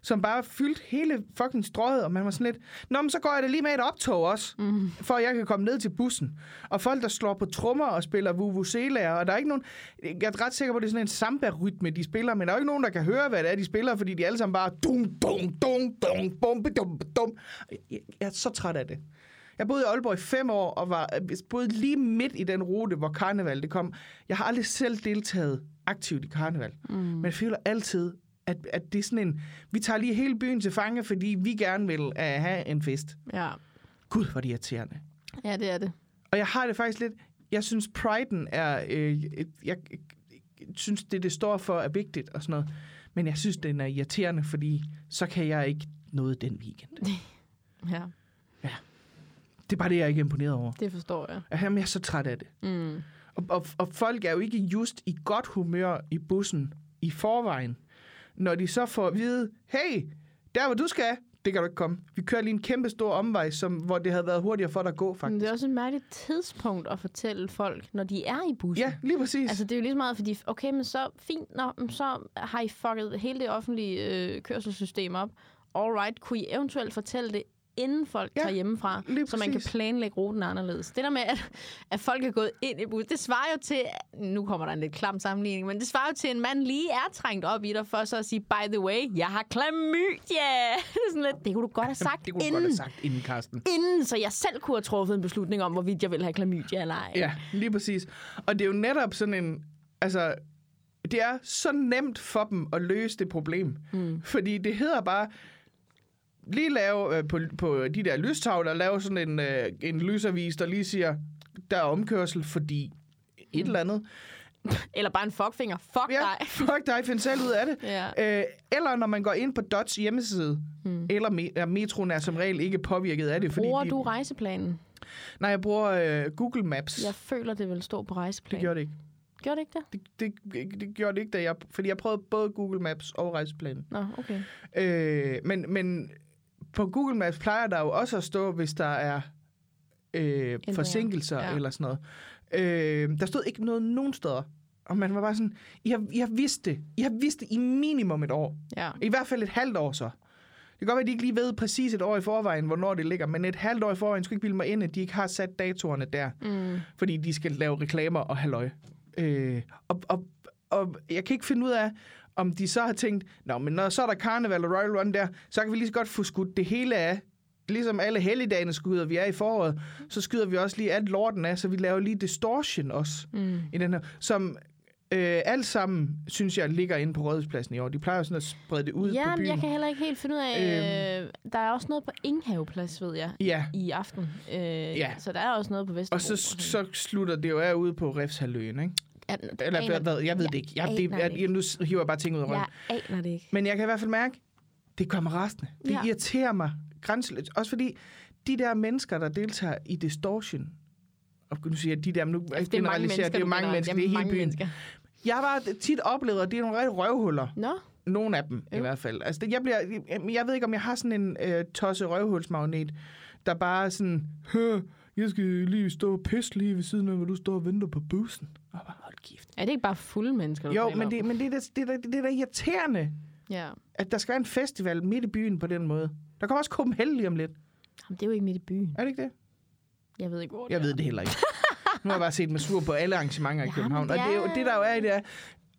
som bare fyldte hele fucking strøget, og man var sådan lidt, Nå, men så går jeg da lige med et optog også, mm. for at jeg kan komme ned til bussen. Og folk, der slår på trommer og spiller vuvuzelaer, og der er ikke nogen, jeg er ret sikker på, at det er sådan en samba-rytme, de spiller, men der er ikke nogen, der kan høre, hvad det er, de spiller, fordi de alle sammen bare dum, dum, dum, dum, bum, dum, dum. Jeg, jeg er så træt af det. Jeg boede i Aalborg i fem år, og var boede lige midt i den rute, hvor karneval det kom. Jeg har aldrig selv deltaget aktivt i karneval, mm. men jeg føler altid, at, at det er sådan en... Vi tager lige hele byen til fange, fordi vi gerne vil uh, have en fest. Ja. Gud, hvor er det irriterende. Ja, det er det. Og jeg har det faktisk lidt... Jeg synes, priden er... Øh, jeg, synes, det, det står for, er vigtigt og sådan noget. Men jeg synes, den er irriterende, fordi så kan jeg ikke noget den weekend. Ja, Det er bare det, jeg er ikke er imponeret over. det forstår jeg. Jamen, jeg er så træt af det. Mm. Og, og, og folk er jo ikke just i godt humør i bussen i forvejen. Når de så får at vide, hey, der hvor du skal, det kan du ikke komme. Vi kører lige en kæmpe stor omvej, som, hvor det havde været hurtigere for dig at gå, Men faktisk. det er også et mærkeligt tidspunkt at fortælle folk, når de er i bussen. Ja, lige præcis. Altså, det er jo lige så meget, fordi, okay, men så fint, nå, men så har I fucket hele det offentlige øh, kørselssystem op. Alright, kunne I eventuelt fortælle det, inden folk Ja, tager hjemmefra, så man kan planlægge ruten anderledes. Det der med, at, at folk er gået ind i bussen, det svarer jo til, nu kommer der en lidt klam sammenligning, men det svarer jo til, at en mand lige er trængt op i dig, for så at sige, by the way, jeg har klamydia. det er sådan lidt, det kunne du godt have sagt det kunne du inden, godt have sagt inden, Karsten. inden, så jeg selv kunne have truffet en beslutning om, hvorvidt jeg vil have klamydia eller ej. Ja, lige præcis. Og det er jo netop sådan en... Altså, det er så nemt for dem at løse det problem. Mm. Fordi det hedder bare... Lige lave øh, på, på de der lystavler, lave sådan en, øh, en lysavis, der lige siger, der er omkørsel, fordi et eller andet. Eller bare en fuckfinger. Fuck Ja, dig. fuck dig, find selv ud af det. Ja. Øh, eller når man går ind på Dots hjemmeside, hmm. eller me- metroen er som regel ikke påvirket af det. Fordi Bruger de, du rejseplanen? Nej, jeg bruger øh, Google Maps. Jeg føler, det vil stå på Det rejseplanen. gjorde det ikke. Gjorde det ikke det? Det, det, det gjorde det ikke, da jeg, fordi jeg prøvede både Google Maps og rejseplanen. Nå, okay. Øh, men, men på Google Maps plejer der jo også at stå, hvis der er øh, forsinkelser Ja. eller sådan noget. Øh, der stod ikke noget nogen steder. Og man var bare sådan, I har, I har vidst det. I har vidst det i minimum et år. Ja. I hvert fald et halvt år så. Det kan godt være, at de ikke lige ved præcis et år i forvejen, hvornår det ligger, men et halvt år i forvejen skulle ikke bilde mig ind, at de ikke har sat datorerne der, Mm. fordi de skal lave reklamer og halløj. Øh, og, og, og jeg kan ikke finde ud af, om de så har tænkt, Nå, men når så er der Carnival og Royal Run der, så kan vi lige så godt få skudt det hele af. Ligesom alle helligdagene skyder vi af i foråret, så skyder vi også lige alt lorten af, så vi laver lige distortion også Mm. i den her, som øh, alt sammen, synes jeg, ligger inde på Rådhuspladsen i år. De plejer jo sådan at sprede det ud Ja, på byen. jeg kan heller ikke helt finde ud af... Øh, der er også noget på Inghaveplads, ved jeg, Ja, i aften. Øh, Ja. Så der er også noget på Vesterbro. og så, så slutter det jo af ude på Refshaløen, ikke? Eller aner- hvad, jeg ved det ikke. Jeg, det, jeg, jeg, nu hiver jeg bare ting ud af røven. Jeg aner det ikke. Men jeg kan i hvert fald mærke, det kommer resten. Det Ja. irriterer mig grænseløst. Også fordi de der mennesker, der deltager i distortion, og nu siger jeg de der, men nu Altså, det er mange mennesker, det er jo mange mennesker, det er hele byen. Mennesker. Jeg har bare tit oplevet, at det er nogle rigtig røvhuller. Nå, Nogle af dem jo. i hvert fald. Altså, det, jeg, bliver, jeg, jeg ved ikke, om jeg har sådan en øh, tosse røvhulsmagnet, der bare sådan, "Hø, jeg skal lige stå og pisse lige ved siden af, hvor du står og venter på bussen. Hold kæft. er det ikke bare fulde mennesker, du Jo, men det, men det, er det, er da- det er da irriterende, Ja. at der skal være en festival midt i byen på den måde. Der kommer også Copenhagen lige om lidt. Jamen, det er jo ikke midt i byen. Er det ikke det? Jeg ved ikke, hvor det Jeg er. ved det heller ikke. Nu har jeg bare set mig sur på alle arrangementer i Ja, København. Og det, er jo, det er- det der jo er i det er,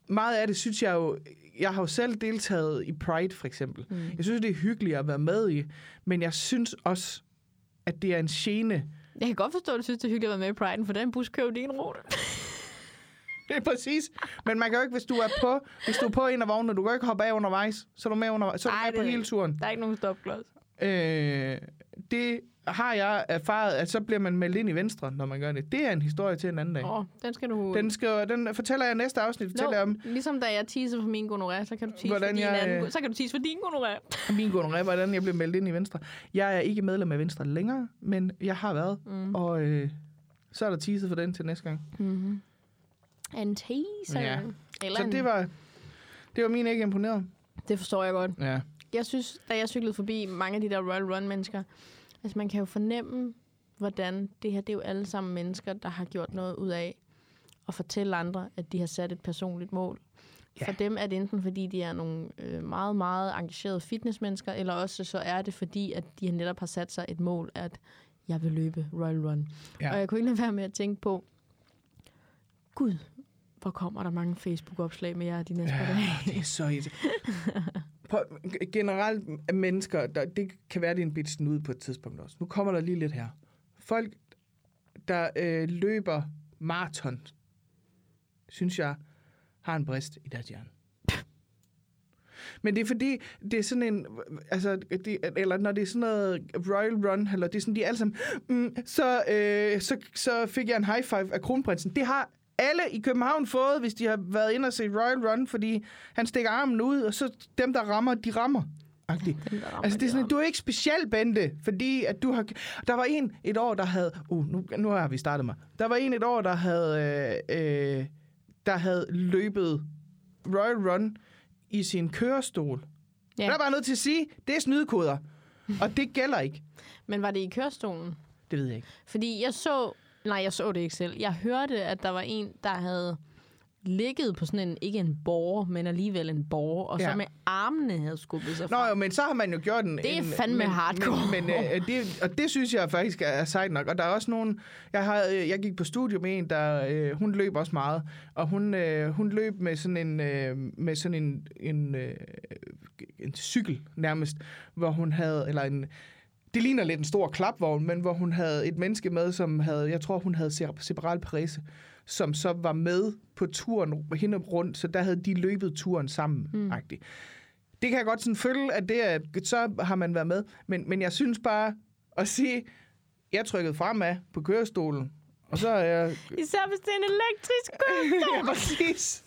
meget af det synes jeg jo, jeg har jo selv deltaget i Pride for eksempel. Mm. Jeg synes, det er hyggeligt at være med i, men jeg synes også, at det er en gene. Jeg kan godt forstå, at du synes, det er hyggeligt at være med i Pride'en, for den bus kører jo din rute. Det er præcis. Men man kan jo ikke, hvis du er på, hvis du er på en af vognene, du kan jo ikke hoppe af undervejs, så er du med, under, så er du Ej, med på hele turen. Der er ikke nogen stopklods. Øh, det har jeg erfaret, at så bliver man meldt ind i Venstre, når man gør det. Det er en historie til en anden dag. Oh, den skal du... Den, skal, den fortæller jeg næste afsnit. Fortæller jeg om no, ligesom da jeg teaser for min gonoré, så kan du tease for din jeg, anden, så kan du tease for din gonoré. min gonoré, hvordan jeg blev meldt ind i Venstre. Jeg er ikke medlem af Venstre længere, men jeg har været. Mm. Og øh, så er der teaset for den til næste gang. Mm-hmm. En teaser. Ja. Eller Så en, det var, det var min ikke imponeret. det forstår jeg godt. Ja. Jeg synes, da jeg cyklede forbi mange af de der Royal Run-mennesker, altså man kan jo fornemme, hvordan det her, det er jo alle sammen mennesker, der har gjort noget ud af at fortælle andre, at de har sat et personligt mål. Ja. For dem er det enten, fordi de er nogle øh, meget, meget engagerede fitnessmennesker, eller også så er det, fordi at de netop har sat sig et mål, at jeg vil løbe Royal Run. Ja. Og jeg kunne ikke lade være med at tænke på, Gud, hvor kommer der mange Facebook-opslag med jer de næste par Ja, dage. det er så irriterende. På, generelt er mennesker, der, det kan være, det er en bit snud på et tidspunkt også. Nu kommer der lige lidt her. Folk, der øh, løber maraton, synes jeg, har en brist i deres hjerne. Men det er fordi, det er sådan en, altså, det, eller når det er sådan noget Royal Run, eller det er sådan, de er alle sammen, mm, så, øh, så, så fik jeg en high five af kronprinsen. Det har alle i København fået, hvis de har været inde og se Royal Run, fordi han stikker armen ud, og så dem, der rammer, de rammer. Agtigt. Dem, rammer, Altså, det er sådan, du er ikke speciel, Bente, fordi at du har... Der var en et år, der havde... Uh, nu, nu har vi startet mig. Der var en et år, der havde, øh, øh, der havde løbet Royal Run i sin kørestol. Ja. Ja. Der er bare nødt til at sige, det er snydekoder. Og det gælder ikke. Men var det i kørestolen? Det ved jeg ikke. Fordi jeg så... Nej, jeg så det ikke selv. Jeg hørte, at der var en, der havde ligget på sådan en, ikke en borger, men alligevel en borger, og ja. så med armene havde skubbet sig Nå frem. jo, men så har man jo gjort en... Det er en, fandme men, hardcore. Men, men øh, det, og det synes jeg faktisk er sejt nok. Og der er også nogen... Jeg, har, øh, jeg gik på studie med en, der... Øh, hun løb også meget. Og hun, øh, hun løb med sådan en... Øh, med sådan en, en, øh, en cykel nærmest, hvor hun havde... Eller en, det ligner lidt en stor klapvogn, men hvor hun havde et menneske med, som havde... Jeg tror, hun havde cere- cerebral parese som så var med på turen hende rundt, så der havde de løbet turen sammen. Mm. Det kan jeg godt sådan følge, at det er, så har man været med. Men, men jeg synes bare at sige, jeg trykkede fremad på kørestolen, Og så er jeg... Især hvis det er en elektrisk kørestol. ja, præcis.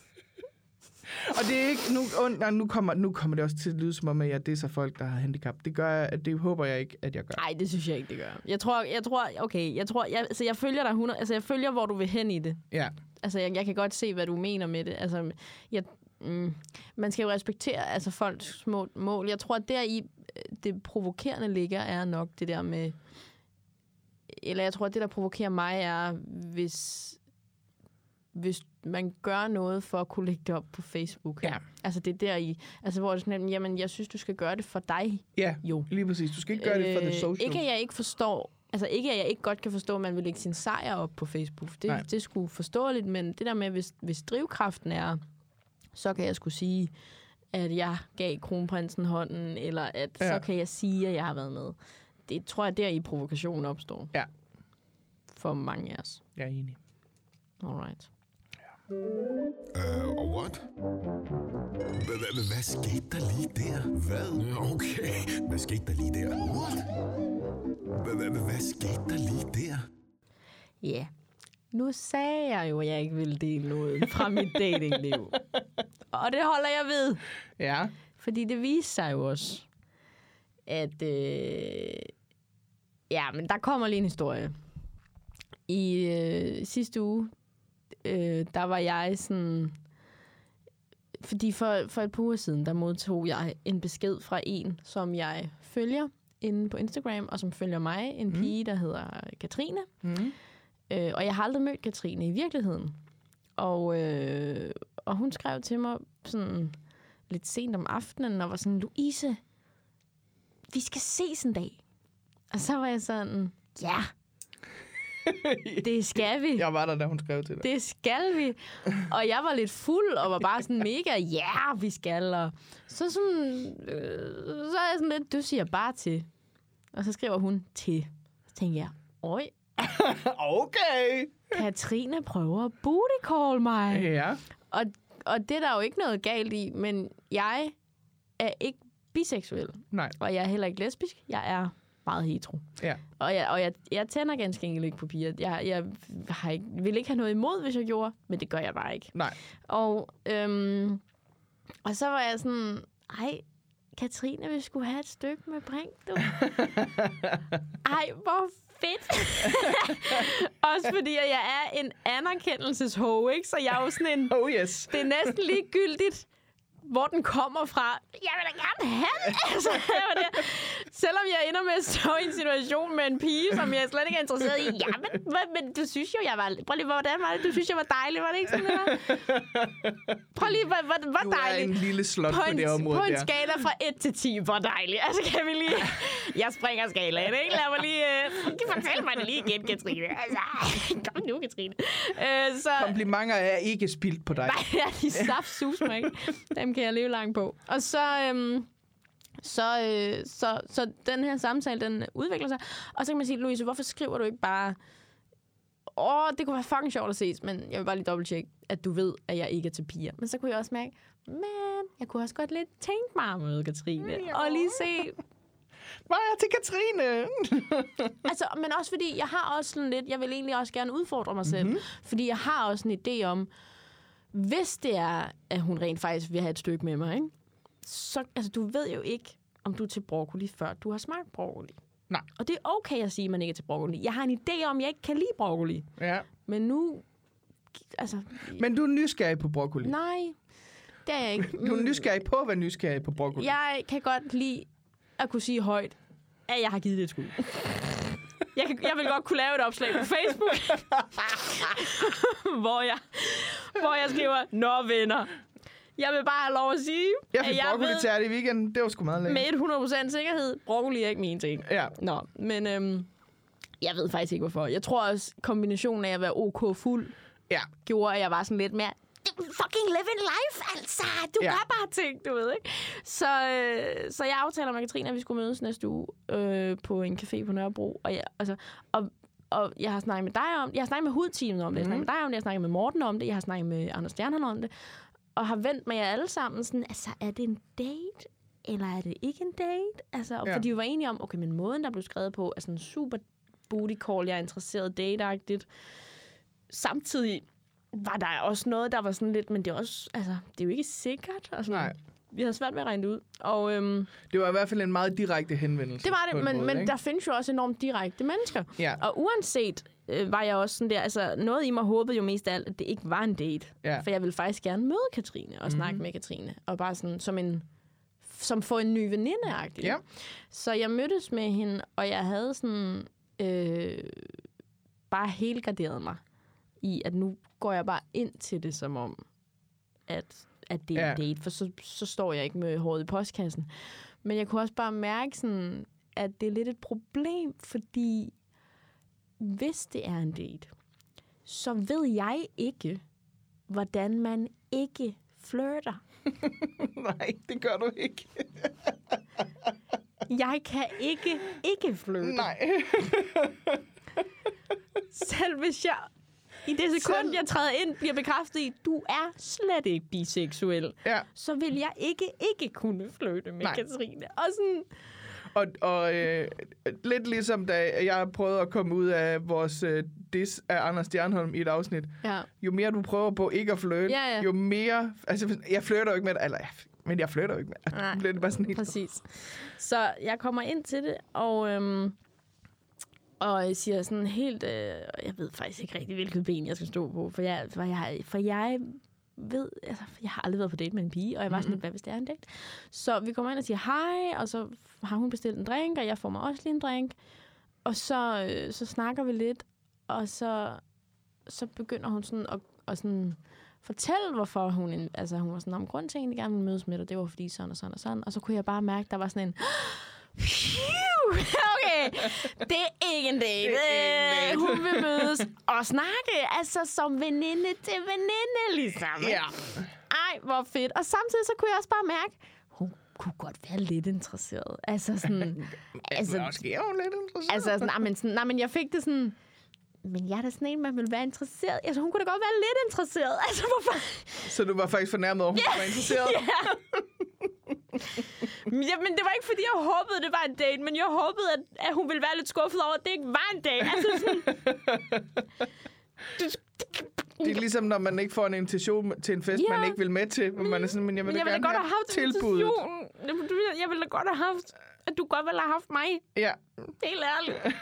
Og det er ikke... Nu, nej, nu, kommer, nu kommer det også til at lyde som om, at jeg disser folk, der har handicap. Det gør jeg, det håber jeg ikke, at jeg gør. Nej, det synes jeg ikke, det gør. Jeg tror, jeg tror okay, jeg tror, jeg, altså jeg følger dig 100, altså jeg følger, hvor du vil hen i det. Ja, Altså, jeg, jeg kan godt se, hvad du mener med det. Altså, jeg, mm, man skal jo respektere altså, folks små mål. Jeg tror, at der i det provokerende ligger, er nok det der med... Eller jeg tror, at det, der provokerer mig, er, hvis, hvis man gør noget for at kunne lægge det op på Facebook. Ja. Altså, det er der i... Altså, hvor det er sådan, jamen, jeg synes, du skal gøre det for dig. ja Jo. lige præcis. Du skal ikke gøre det for the social. Øh, Ikke, at jeg ikke forstår... Altså ikke, at jeg ikke godt kan forstå, at man vil lægge sin sejr op på Facebook. Det, Nej. det sgu forståeligt, men det der med, hvis, hvis drivkraften er, så kan jeg skulle sige, at jeg gav kronprinsen hånden, eller at ja. Ja. så kan jeg sige, at jeg har været med. Det tror jeg, der i provokationen opstår. Ja. For mange af os. Jeg er enig. Alright. Øh, og what? Hva- hva- hva- Hvad skete der lige der? Hvad? Okay, hvad skete der lige der? What? Hva- hva- hva- Hvad skete der lige der? Ja. Yeah. Nu sagde jeg jo, at jeg ikke ville dele noget fra mit datingliv. Og det holder jeg ved. Ja. Fordi det viste sig jo også, at... Øh, ja, men der kommer lige en historie. I øh, sidste uge, øh, der var jeg sådan... Fordi for, for et par uger siden, der modtog jeg en besked fra en, som jeg følger inde på Instagram, og som følger mig, en pige, der hedder Katrine. Mm. Øh, og jeg har aldrig mødt Katrine i virkeligheden. Og, øh, og hun skrev til mig sådan lidt sent om aftenen, og var sådan, Louise, vi skal ses en dag. Og så var jeg sådan, ja, det skal vi. Jeg var der, da hun skrev til dig. Det skal vi. Og jeg var lidt fuld, og var bare sådan mega, ja, vi skal. Og så, sådan, øh, så er jeg sådan lidt, du siger bare til. Og så skriver hun til. Så tænker jeg, oj, Okay. Katrine prøver at booty call mig. Ja. Og, og det er der jo ikke noget galt i, men jeg er ikke biseksuel, Nej. og jeg er heller ikke lesbisk. Jeg er meget hetero. Ja. Og jeg, og jeg, jeg tænder ganske enkelt ikke på piger. Jeg, jeg har ikke, vil ikke have noget imod, hvis jeg gjorde, men det gør jeg bare ikke. Nej. Og, øhm, og så var jeg sådan, ej, Katrine, vi skulle have et stykke med brink, du. Ej, hvor fedt. Også fordi at jeg er en anerkendelseshove, ikke? Så jeg er jo sådan en, Oh yes. det er næsten ligegyldigt, hvor den kommer fra. Jeg vil da gerne have det. Altså, jeg var der. Selvom jeg ender med at stå i en situation med en pige, som jeg slet ikke er interesseret i. Ja, men, men du synes jo, jeg var... Prøv lige, hvordan var det? Du synes, jeg var dejlig, var det ikke sådan, det var? Prøv lige, hvor, hvor, hvor Du er dejlig. en lille slot På på, en, det område på en der. skala fra 1 til 10, hvor dejlig. Altså, kan vi lige... Jeg springer skalaen, ikke? Lad mig lige... Uh, fortæl mig det lige igen, Katrine. Altså, kom nu, Katrine. Uh, så, Komplimenter er ikke spildt på dig. Nej, de saft sus mig ikke. Dem kan jeg leve langt på. Og så, øhm, så, øh, så, så den her samtale, den udvikler sig. Og så kan man sige, Louise, hvorfor skriver du ikke bare... Åh, det kunne være fucking sjovt at ses, men jeg vil bare lige dobbelttjekke, at du ved, at jeg ikke er til piger. Men så kunne jeg også mærke, men jeg kunne også godt lidt tænke mig at møde Katrine. Og lige se, Var jeg til Katrine? altså, men også fordi, jeg har også sådan lidt, jeg vil egentlig også gerne udfordre mig selv. Mm-hmm. Fordi jeg har også en idé om, hvis det er, at hun rent faktisk vil have et stykke med mig, ikke? så altså, du ved jo ikke, om du er til broccoli, før du har smagt broccoli. Nej. Og det er okay at sige, at man ikke er til broccoli. Jeg har en idé om, at jeg ikke kan lide broccoli. ja. Men nu... Altså, Men du er nysgerrig på broccoli. nej, det er jeg ikke. Du er nysgerrig på at være nysgerrig på broccoli. Jeg kan godt lide at kunne sige højt, at jeg har givet det et skud. Jeg, kan, jeg vil godt kunne lave et opslag på Facebook, hvor, jeg, hvor jeg skriver, Nå venner, jeg vil bare have lov at sige, Jeg at fik jeg broccoli ved i weekenden. Det var sgu meget lækkert. med 100% sikkerhed, broccoli er ikke min ting. Ja. Nå, men øhm, jeg ved faktisk ikke, hvorfor. Jeg tror også, kombinationen af at være OK fuld, Ja. gjorde, at jeg var sådan lidt mere, fucking live in life, altså. Du Ja. gør bare ting, du ved, ikke? Så, øh, så jeg aftaler med Katrine, at vi skulle mødes næste uge øh, på en café på Nørrebro. Og, jeg, altså, og, og jeg har snakket med dig om Jeg har snakket med hudteamet om det. Jeg har snakket med dig om det. Jeg har snakket med Morten om det. Jeg har snakket med Anders Stjernholm om det. Og har vendt med jer alle sammen sådan, altså, er det en date? Eller er det ikke en date? Altså, og Ja. fordi vi var enige om, okay, men måden, der blev skrevet på, er sådan super booty call, jeg er interesseret date-agtigt. samtidig var der også noget, der var sådan lidt, men det er også, altså, det er jo ikke sikkert. Altså, Nej. Vi havde svært ved at regne det ud. Og øhm, Det var i hvert fald en meget direkte henvendelse. det var det, en men, måde, men ikke? der findes jo også enormt direkte mennesker. Ja, Og uanset øh, var jeg også sådan der, altså noget i mig håbede jo mest af alt, at det ikke var en date. ja. For jeg ville faktisk gerne møde Katrine og snakke med Katrine. Og bare sådan som en som få en ny veninde Ja. Så jeg mødtes med hende, og jeg havde sådan øh, bare helt garderet mig i, at nu går jeg bare ind til det som om, at, at det er Ja. en date, for så, så står jeg ikke med håret i postkassen. Men jeg kunne også bare mærke sådan, at det er lidt et problem, fordi hvis det er en date, så ved jeg ikke, hvordan man ikke flirter. Nej, det gør du ikke. Jeg kan ikke ikke flirte. Nej. Selv hvis jeg i det sekund, Selv- jeg træder ind, bliver bekræftet i, du er slet ikke biseksuel, Ja, så vil jeg ikke ikke kunne flirte med Nej. Katrine. Og sådan, og, og øh, lidt ligesom da jeg prøvede at komme ud af vores øh, dis af Anders Stjernholm i et afsnit. ja. Jo mere du prøver på ikke at flirte, Ja, ja. jo mere... Altså, jeg flirter jo ikke med det, eller, men jeg flirter jo ikke med det. Nej. Det bare sådan helt... Præcis. Så jeg kommer ind til det, og, øhm, og jeg siger sådan helt... Øh, jeg ved faktisk ikke rigtig, hvilket ben jeg skal stå på, for jeg, for jeg, for jeg ved... Altså, jeg har aldrig været på date med en pige, og jeg var sådan lidt, hvad hvis det er en date? Så vi kommer ind og siger hej, og så har hun bestilt en drink, og jeg får mig også lige en drink. Og så, øh, så snakker vi lidt, og så, så begynder hun sådan at, at sådan fortælle, hvorfor hun... Altså, hun var sådan, om grund til, at jeg gerne ville mødes med dig, det var fordi sådan og sådan og sådan. Og så kunne jeg bare mærke, der var sådan en... Phew! Det er ikke en date. Det er ikke en date. Hun vil mødes og snakke, altså som veninde til veninde, ligesom. Ja. Ej, hvor fedt. Og samtidig så kunne jeg også bare mærke, hun kunne godt være lidt interesseret. Altså sådan... Altså, måske er hun lidt interesseret. altså sådan, nej, men, sådan, nej, men jeg fik det sådan... Men jeg er da sådan en, man vil være interesseret. Altså, hun kunne da godt være lidt interesseret. Altså, hvorfor? Så du var faktisk fornærmet over, hun var interesseret? Ja. ja, men det var ikke, fordi jeg håbede, det var en date, men jeg håbede, at, at hun ville være lidt skuffet over, at det ikke var en date. Altså sådan... Det er ligesom, når man ikke får en invitation til en fest, Ja. man ikke vil med til. Men man er sådan, men jeg vil Men da jeg da gerne godt have haft tilbuddet. Jamen, Jeg ville da godt have haft, at du godt ville have haft mig. Ja. Helt ærligt.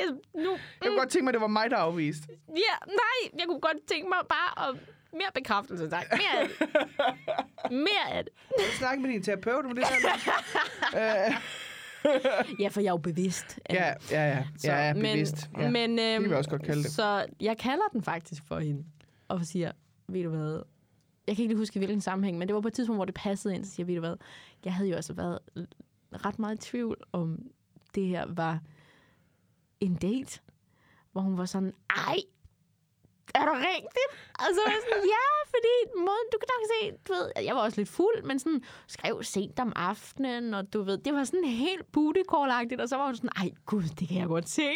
Jeg, nu, Jeg kunne godt tænke mig, at det var mig, der afviste. ja, nej, jeg kunne godt tænke mig bare at mere bekræftelse, tak. Mere af det. Mere af det. Jeg snakke med din terapeut om det der. Ja, for jeg er jo bevidst. ja, ja, ja. Så, Ja, ja, bevidst. Ja. Men, øhm, Det kan vi også godt kalde det. Så jeg kalder den faktisk for hende, og siger, ved du hvad, jeg kan ikke lige huske, i hvilken sammenhæng, men det var på et tidspunkt, hvor det passede ind, så siger jeg, ved du hvad, jeg havde jo altså været ret meget i tvivl, om det her var en date, hvor hun var sådan, ej, er det rigtigt? Og så var jeg sådan, ja, fordi måden, du kan nok se, du ved, jeg var også lidt fuld, men sådan, skrev sent om aftenen, og du ved, det var sådan helt booty call og så var hun sådan, ej gud, det kan jeg godt se.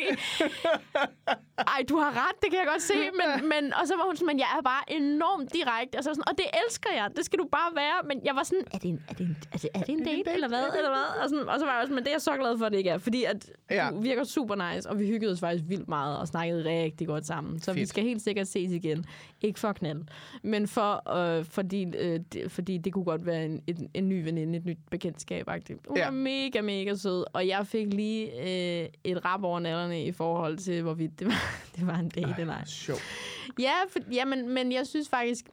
ej, du har ret, det kan jeg godt se, men, men, og så var hun sådan, men jeg er bare enormt direkte, og så sådan, og det elsker jeg, det skal du bare være, men jeg var sådan, er det en, er det en, er det, er det en date, eller hvad, eller hvad? Og, sådan, og så var jeg også, men det er jeg så glad for, at det ikke er, fordi at Ja. du virker super nice, og vi hyggede os faktisk vildt meget, og snakkede rigtig godt sammen, så vi Fedt. skal helt sikkert ses igen. Ikke for at knalde, men for, øh, fordi, øh, det, fordi det kunne godt være en, en, en ny veninde, et nyt bekendtskab. -agtigt. Hun Ja. var mega, mega sød, og jeg fik lige øh, et rap over nallerne i forhold til, hvorvidt det var, det var en date eller ej. Sjov. Ja, for, ja men, men jeg synes faktisk,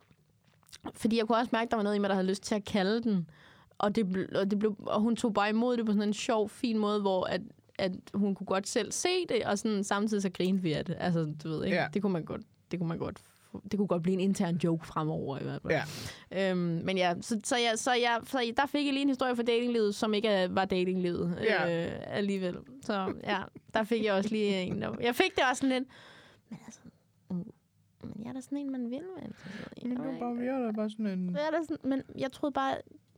fordi jeg kunne også mærke, at der var noget i mig, der havde lyst til at kalde den, og, det, og, det blev, og hun tog bare imod det på sådan en sjov, fin måde, hvor at, at hun kunne godt selv se det, og sådan, samtidig så grinede vi af det. Altså, du ved ikke, Ja. det kunne man godt, det kunne man godt det kunne godt blive en intern joke fremover i hvert fald. Ja. Øhm, men ja, så, så, jeg, så, jeg, så der fik jeg lige en historie fra datinglivet, som ikke var datinglivet Ja. øh, alligevel. Så ja, der fik jeg også lige en. der- Jeg fik det også sådan lidt, men altså, mm, men jeg er da sådan en, man vil med. Men det var bare, vi er da bare sådan en... Jeg er da sådan, men jeg troede bare,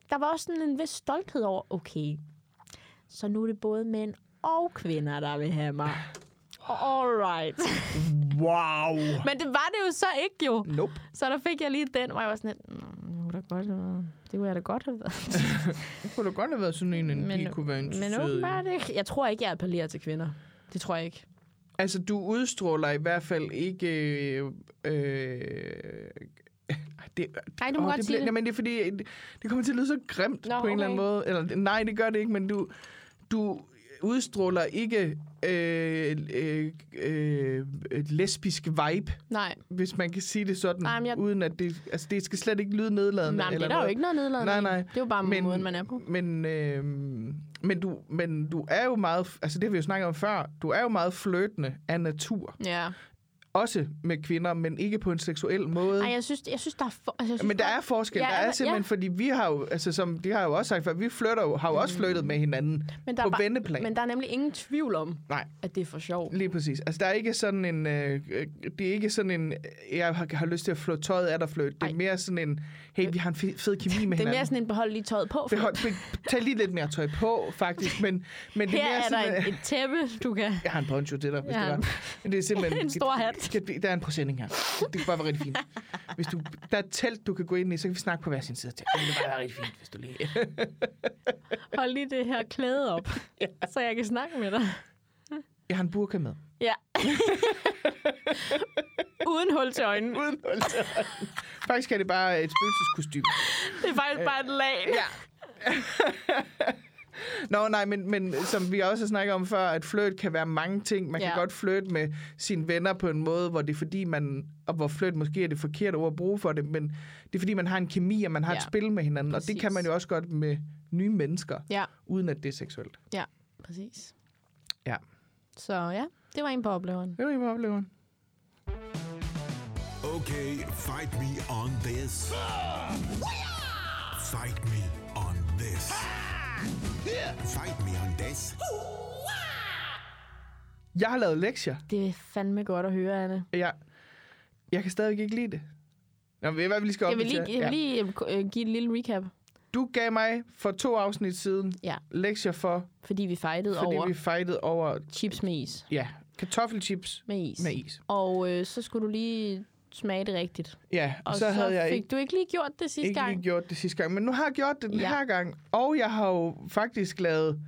der var også sådan en vis stolthed over, okay, så nu er det både mænd og kvinder, der vil have mig. Alright. Wow! Men det var det jo så ikke jo. Nope. Så der fik jeg lige den, hvor jeg var sådan lidt, "Nå, det kunne da godt have været- det kunne jeg da godt have været. Det kunne da godt have været sådan en, en Men- pige kunne være Men interesseret i. åbenbart ikke. Jeg tror ikke, jeg appellerer til kvinder. Det tror jeg ikke. Altså, du udstråler i hvert fald ikke... Øh, øh, det, Nej, du må åh, godt det sige det. Jamen, det er fordi, det, det kommer til at lyde så grimt Nå, på en eller anden okay. måde. Eller, nej, det gør det ikke, men du, du udstråler ikke øh, øh, øh, et lesbisk vibe, Nej, hvis man kan sige det sådan, Nej, jeg- uden at det... Altså, det skal slet ikke lyde nedladende. Nej men det eller er der jo ikke noget nedladende Nej, nej. Det er jo bare Men- måden, man er på. Men, øh, men, du, men du er jo meget... Altså, det har vi jo snakket om før. Du er jo meget flirtende af natur. Ja. Også med kvinder, men ikke på en seksuel måde. Ej, jeg synes, jeg synes der er... For, altså, jeg synes Men der er forskel. Ja, der er ja. simpelthen, fordi vi har jo, altså som de har jo også sagt før, vi flytter jo, har jo også flyttet med hinanden men der på bare, venneplan. Men der er nemlig ingen tvivl om, Nej. at det er for sjov. Lige præcis. Altså, der er ikke sådan en... Øh, øh, det er ikke sådan en... øh, Jeg har, har lyst til at flå tøjet af dig, fløjt. Det er Ej. mere sådan en... Hey, vi har en fe- fed kemi med Det er hinanden. mere sådan en behold lige tøjet på. Behold, be, tag lige lidt mere tøj på, faktisk. Men, men det Her er mere er der sådan... en, et tæppe, du kan... Jeg har en poncho til dig, hvis Ja. det var. Men det er simpelthen... En stor hat. Kan- Der er en præsending her. Det kan bare være rigtig fint. Hvis du, der er et telt, du kan gå ind i, så kan vi snakke på hver sin side. Det kan bare være rigtig fint, hvis du lige... Hold lige det her klæde op, så jeg kan snakke med dig. Jeg har en burka med. Ja. Uden hul til øjnene. Uden hold til øjnene. Faktisk er det bare et spøgelseskostyme. Det er faktisk bare et lag. Ja. Nå, nej, men, men som vi også har snakket om før, at flirt kan være mange ting. Man kan Ja. godt flirte med sine venner på en måde, hvor det er fordi, man... Og hvor flirt måske er det forkerte ord at bruge for det, men det er fordi, man har en kemi, og man har Ja. et spil med hinanden. Og det Præcis. kan man jo også godt med nye mennesker, Ja, uden at det er seksuelt. ja, præcis. Ja. Så ja, det var en på opleveren. Det er jo oplever. Okay, fight me on this. Fight me on this. Fight me on this. Jeg har lavet lektier. Det er fandme godt at høre, Anne. Jeg, jeg kan stadig ikke lide det. Nå, ved I hvad vi lige skal Jeg vil lige, jeg vil lige øh, give et lille recap. Du gav mig for to afsnit siden Ja, lektier for, fordi vi fightede fordi over vi fightede over chips med is. ja, kartoffelchips Med is. med is. Og øh, så skulle du lige smage det rigtigt. Ja, Og så, havde jeg fik ikke, du ikke lige gjort det sidste ikke gang. lige gjort det sidste gang. Men nu har jeg gjort det den Ja. her gang. Og jeg har jo faktisk lavet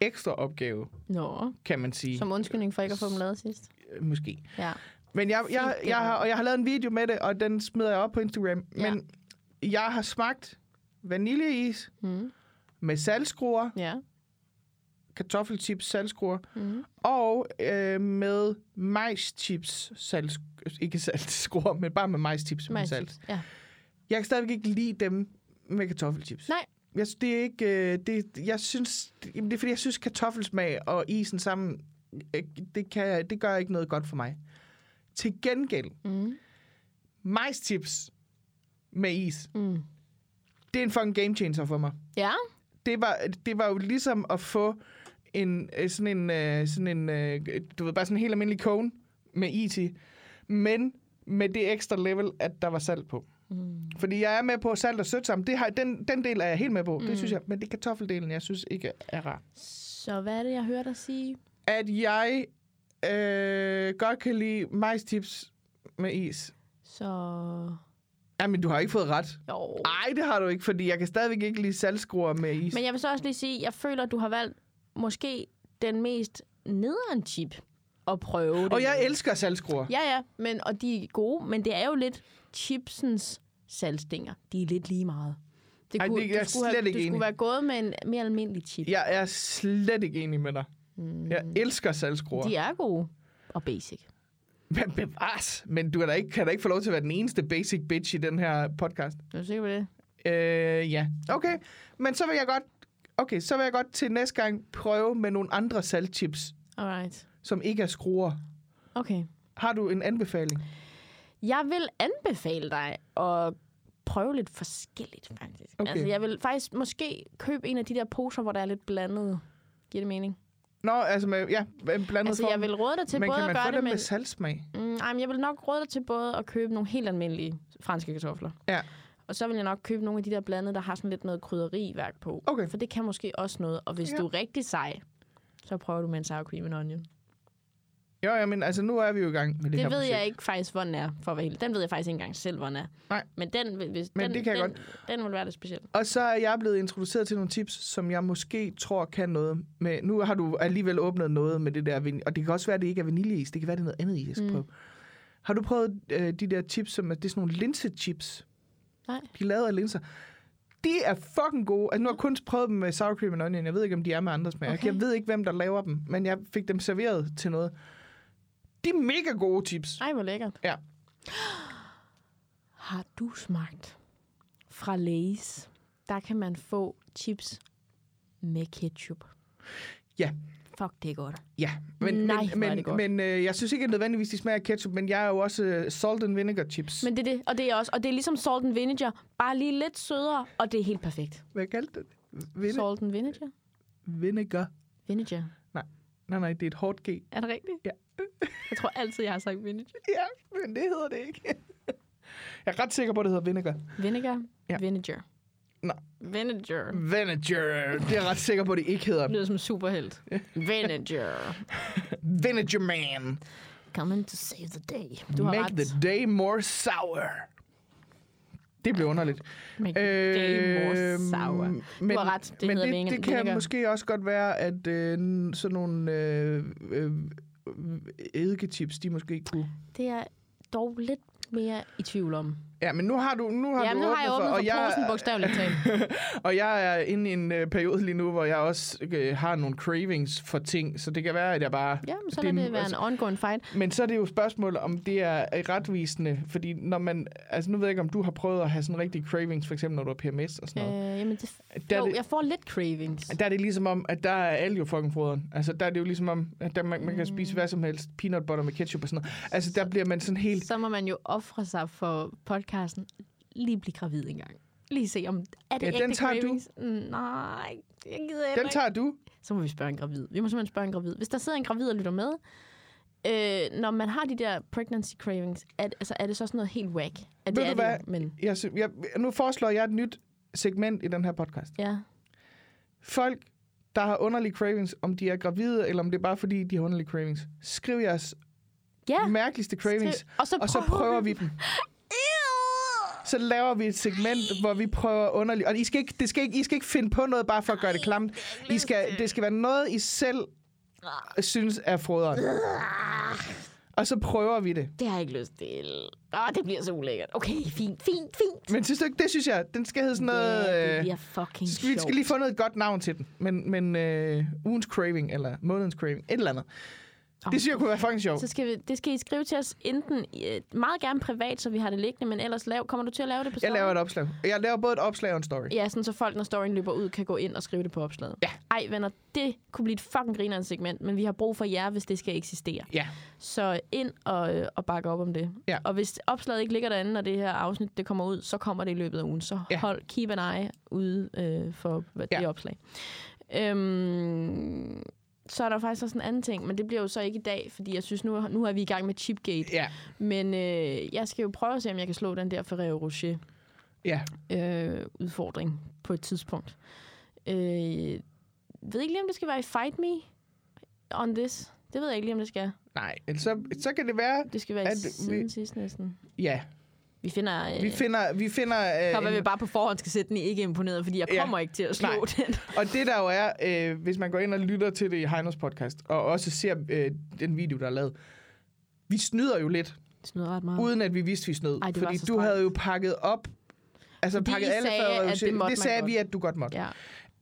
ekstra opgave, Nå, kan man sige. som undskyldning for ikke at få dem lavet sidst. Øh, Måske. Ja. Men jeg, jeg, jeg, det har, og jeg har lavet en video med det, og den smider jeg op på Instagram. Ja. Men jeg har smagt vaniljeis Mm. med saltskruer, Ja. Kartoffelchips saltskruer, Mm. og øh, med majschips salt, ikke saltskruer, men bare med majschips med salt. Ja. Jeg kan stadigvæk ikke lide dem med kartoffelchips. Nej. Jeg, synes, det er ikke, øh, det, jeg synes, det, det er fordi, jeg synes, kartoffelsmag og isen sammen, øh, det, kan, det gør ikke noget godt for mig. Til gengæld, Mm. majschips med is, Mm. det er en fucking game changer for mig. Ja. Det var, det var jo ligesom at få en, øh, sådan en, øh, sådan en øh, du ved, bare sådan en helt almindelig cone med is i, men med det ekstra level, at der var salt på. Mm. Fordi jeg er med på salt og sødt sammen. Det har, den, den del er jeg helt med på. Mm. Det synes jeg. Men det kartoffeldelen, jeg synes ikke er rar. Så hvad er det, jeg hører dig sige? At jeg øh, godt kan lide majstips med is. Så... Jamen, du har ikke fået ret. Jo. Nej, det har du ikke, fordi jeg kan stadigvæk ikke lide saltskruer med is. Men jeg vil så også lige sige, jeg føler, at du har valgt måske den mest nederen chip at prøve det. Og jeg elsker saltskruer. Ja, ja, men, og de er gode, men det er jo lidt chipsens salgstænger. De er lidt lige meget. Det Ej, det er du jeg slet have, ikke Du enig. skulle være gået med en mere almindelig chip. Jeg er slet ikke enig med dig. Mm. Jeg elsker saltskruer. De er gode og basic. Men bevares. Men du er da ikke, kan da ikke få lov til at være den eneste basic bitch i den her podcast. Er du sikker på det? Øh, ja. Okay, men så vil jeg godt... Okay, så vil jeg godt til næste gang prøve med nogle andre saltchips, Alright. som ikke er skruer. Okay. Har du en anbefaling? Jeg vil anbefale dig at prøve lidt forskelligt, faktisk. Okay. Altså, jeg vil faktisk måske købe en af de der poser, hvor der er lidt blandet. Giver det mening? Nå, altså med, ja, en blandet Altså, form. jeg vil råde dig til men både kan man at få gøre det dem med... med saltsmag? Mm, ej, men jeg vil nok råde dig til både at købe nogle helt almindelige franske kartofler. Ja. Og så vil jeg nok købe nogle af de der blandede, der har sådan lidt noget krydderiværk på. Okay. For det kan måske også noget. Og hvis Ja. du er rigtig sej, så prøver du med en sour cream and onion. Jo, ja, men altså, nu er vi jo i gang med det, Det her ved projekt. jeg ikke faktisk, hvor den er, for at være helt. Den ved jeg faktisk ikke engang selv, hvor den er. Nej. Men den, hvis, Men den, det kan jeg den, Den vil være lidt speciel. Og så er jeg blevet introduceret til nogle tips, som jeg måske tror kan noget med. Nu har du alligevel åbnet noget med det der, og det kan også være, at det ikke er vaniljeis. Det kan være, det er noget andet is, jeg skal Mm. prøve. Har du prøvet øh, de der chips, som er, det er sådan nogle linsechips? Nej. De er lavet af linser. De er fucking gode. Altså, nu har jeg kun prøvet dem med sour cream and onion. Jeg ved ikke, om de er med andre smag. Okay. Jeg ved ikke, hvem der laver dem, men jeg fik dem serveret til noget. De er mega gode chips. Ej, hvor lækkert. Ja. Har du smagt fra Lay's? Der kan man få chips med ketchup. Ja. Fuck, det er godt. Ja, men, Nej, men, men, godt. men øh, jeg synes ikke at nødvendigvis, de smager ketchup, men jeg er jo også øh, salt and vinegar chips. Men, det er det, og det er også, og det er ligesom salt and vinegar, bare lige lidt sødere, og det er helt perfekt. Hvad kaldte det? Vine- Salt and vinegar? vinegar. Vinegar. Nej, nej, det er et hårdt G. Er det rigtigt? Ja. jeg tror altid, jeg har sagt vinegar. Ja, men det hedder det ikke. jeg er ret sikker på, at det hedder vinegar. Vinegar? Ja. Vinegar. Nå. Vinegar. Vinegar. Det er jeg ret sikker på, at det ikke hedder. Det lyder som superhelt. Vinegar. Vinegar man. Coming to save the day. Du har Make ret. the day more sour. Det bliver underligt. Make the day more Øhm, sour. Men, har ret, det men det, vine- det kan vinegar. måske også godt være, at øh, sådan nogle øh, øh, eddikechips, de måske kunne... Det er dog lidt mere i tvivl om. Ja, men nu har du nu har Ja, du nu har jeg åbnet for jeg, posen, bogstaveligt talt. Og jeg er inde i en øh, periode lige nu, hvor jeg også øh, har nogle cravings for ting, så det kan være, at jeg bare... Ja, men så Det en- det være en altså- ongoing fight. Men så er det jo et spørgsmål, om det er øh, retvisende, fordi når man... Altså nu ved jeg ikke, om du har prøvet at have sådan rigtig cravings, for eksempel når du har PMS og sådan noget. Øh, jamen, det, Der er jo, det- jeg får lidt cravings. Der er det ligesom om, at der er alt jo fucking froderen. Altså, der er det jo ligesom om, at der, man, man kan spise hvad som helst. Peanut butter med ketchup og sådan noget. Altså, der bliver man sådan helt... Så må man jo ofre sig for podcasten. Lige blive gravid en gang. Lige se, om er det Ja, ægte den tager du. cravings? Mm, Nej, jeg gider heller Den ikke. tager du. Så må vi spørge en gravid. Vi må simpelthen spørge en gravid. Hvis der sidder en gravid og lytter med, øh, når man har de der pregnancy cravings, er, altså, er det så sådan noget helt whack? At det du er hvad? det, men Jeg, jeg, nu foreslår jeg et nyt segment i den her podcast. ja. Folk, der har underlige cravings, om de er gravide, eller om det er bare fordi, de har underlige cravings. Skriv jeres Ja. mærkeligste cravings, Og så, og så prøver vi dem. Så laver vi et segment, hvor vi prøver underligt. Og I skal, ikke, det skal ikke, I skal ikke finde på noget bare for at gøre det klamt. I skal, det skal være noget, I selv synes er froderen. Og så prøver vi det. Det har jeg ikke lyst til. Åh, det bliver så ulækkert. Okay, fint, fint, fint. Men synes du ikke, det synes jeg, den skal hedde sådan noget... Ja, det øh, bliver fucking skal, vi skal lige få noget godt navn til den. Men, men øh, ugens craving, eller månedens craving, et eller andet. Det synes jeg kunne være fucking sjovt. Så skal vi, det skal I skrive til os enten øh, meget gerne privat, så vi har det liggende, men ellers lav, kommer du til at lave det på Jeg story? laver et opslag. Jeg laver både et opslag og en story. Ja, sådan så folk, når storyen løber ud, kan gå ind og skrive det på opslaget. Ja. Ej, venner, det kunne blive et fucking grinerende segment, men vi har brug for jer, hvis det skal eksistere. Ja. Så ind og, øh, og bakke op om det. Ja. Og hvis opslaget ikke ligger derinde, når det her afsnit det kommer ud, så kommer det i løbet af ugen. Så Ja. hold, keep an eye ude øh, for hvad, Ja. det opslag. Øhm, så er der faktisk også en anden ting, men det bliver jo så ikke i dag, fordi jeg synes, nu, nu er vi i gang med Chipgate. Ja. Men øh, jeg skal jo prøve at se, om jeg kan slå den der Ferrero Rocher Ja. øh, udfordring på et tidspunkt. Øh, ved ikke lige, om det skal være i Fight Me on this. Det ved jeg ikke lige, om det skal. Nej, så, så kan det være... Det skal være At i vi- siden sidst næsten. Ja. Vi finder... Øh, Vi finder... Vi finder øh, være, vi bare på forhånd skal sætte den i ikke imponeret, fordi jeg Ja. kommer ikke til at slå Nej. den. og det der jo er, øh, hvis man går ind og lytter til det i Heinos podcast, og også ser øh, den video, der er lavet, vi snyder jo lidt, snyder ret meget. uden at vi vidste, vi snød. Ej, fordi du havde jo pakket op... Altså Fordi pakket alle sagde, at det det sagde godt. vi, at du godt måtte. Ja.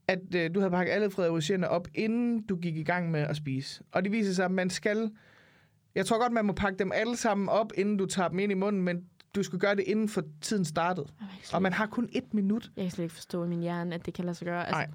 At øh, du havde pakket alle Frederik Rocher'erne op, inden du gik i gang med at spise. Og det viser sig, at man skal... Jeg tror godt, man må pakke dem alle sammen op, inden du tager dem ind i munden, men du skal gøre det, inden for tiden startede. Og man har kun et minut. jeg kan slet ikke forstå i min hjerne, at det kan lade sig gøre. Altså, Nej.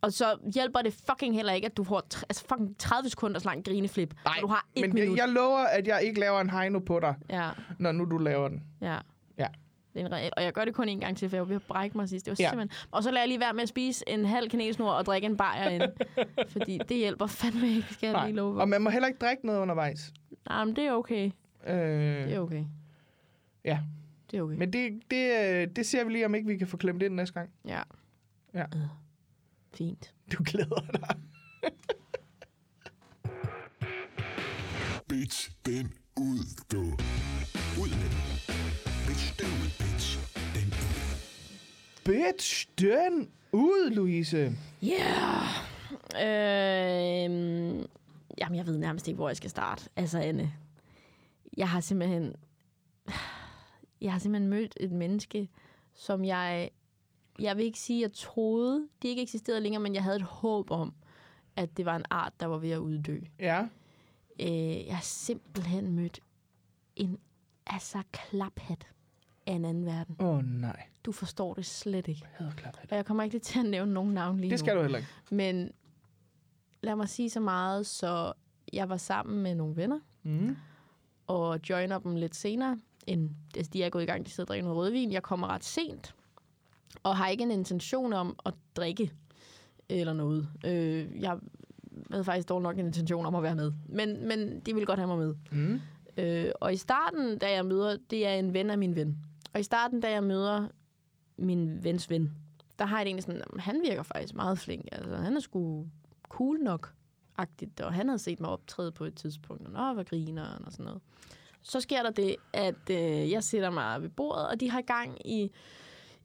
og så hjælper det fucking heller ikke, at du får altså fucking 30 sekunders lang grineflip, Nej, du har et men minut. jeg, jeg lover, at jeg ikke laver en heino på dig, Ja, når nu du laver den. ja. Ja. Det er en reel. Og jeg gør det kun en gang til, for jeg var ved at brække mig sidst. Det var Ja. simpelthen... Og så lader jeg lige være med at spise en halv kanelsnor og drikke en bajer ind. fordi det hjælper fandme ikke, skal jeg lige love. Og man må heller ikke drikke noget undervejs. Nej, men det er okay. Øh, Det er okay. Ja, Det er okay. men det, det, øh, det ser vi lige, om ikke vi kan få klemt ind næste gang. Ja. Ja. Øh, Fint. Du glæder dig. Bitch den ud, du. Ud med den. Bitch den ud, bitch den ud. Bitch, den ud, Louise. Yeah. Øh, jamen, jeg ved nærmest ikke, hvor jeg skal starte. Altså, Anne, jeg har simpelthen... Jeg har simpelthen mødt et menneske, som jeg... Jeg vil ikke sige, at jeg troede, de ikke eksisterede længere, men jeg havde et håb om, at det var en art, der var ved at uddø. Ja. Øh, jeg har simpelthen mødt en altså klaphat af en anden verden. Åh, oh, nej. Du forstår det slet ikke. Jeg klaphat. Og jeg kommer ikke til at nævne nogen navn lige Det skal nu. du heller ikke. Men lad mig sige så meget, så jeg var sammen med nogle venner, Mm. og joiner dem lidt senere. End, altså, de er gået i gang, de sidder og drikker noget rødvin. Jeg kommer ret sent, og har ikke en intention om at drikke eller noget. Øh, jeg havde faktisk dog nok en intention om at være med. Men, men de ville godt have mig med. Mm. Øh, og i starten, da jeg møder, det er en ven af min ven. Og i starten, da jeg møder min vens ven, der har jeg det egentlig sådan, "Jamen, han virker faktisk meget flink. Altså, han er sgu cool nok agtigt, og han havde set mig optræde på et tidspunkt, og nå, hvor grineren og sådan noget. Så sker der det, at øh, jeg sætter mig ved bordet, og de har gang i,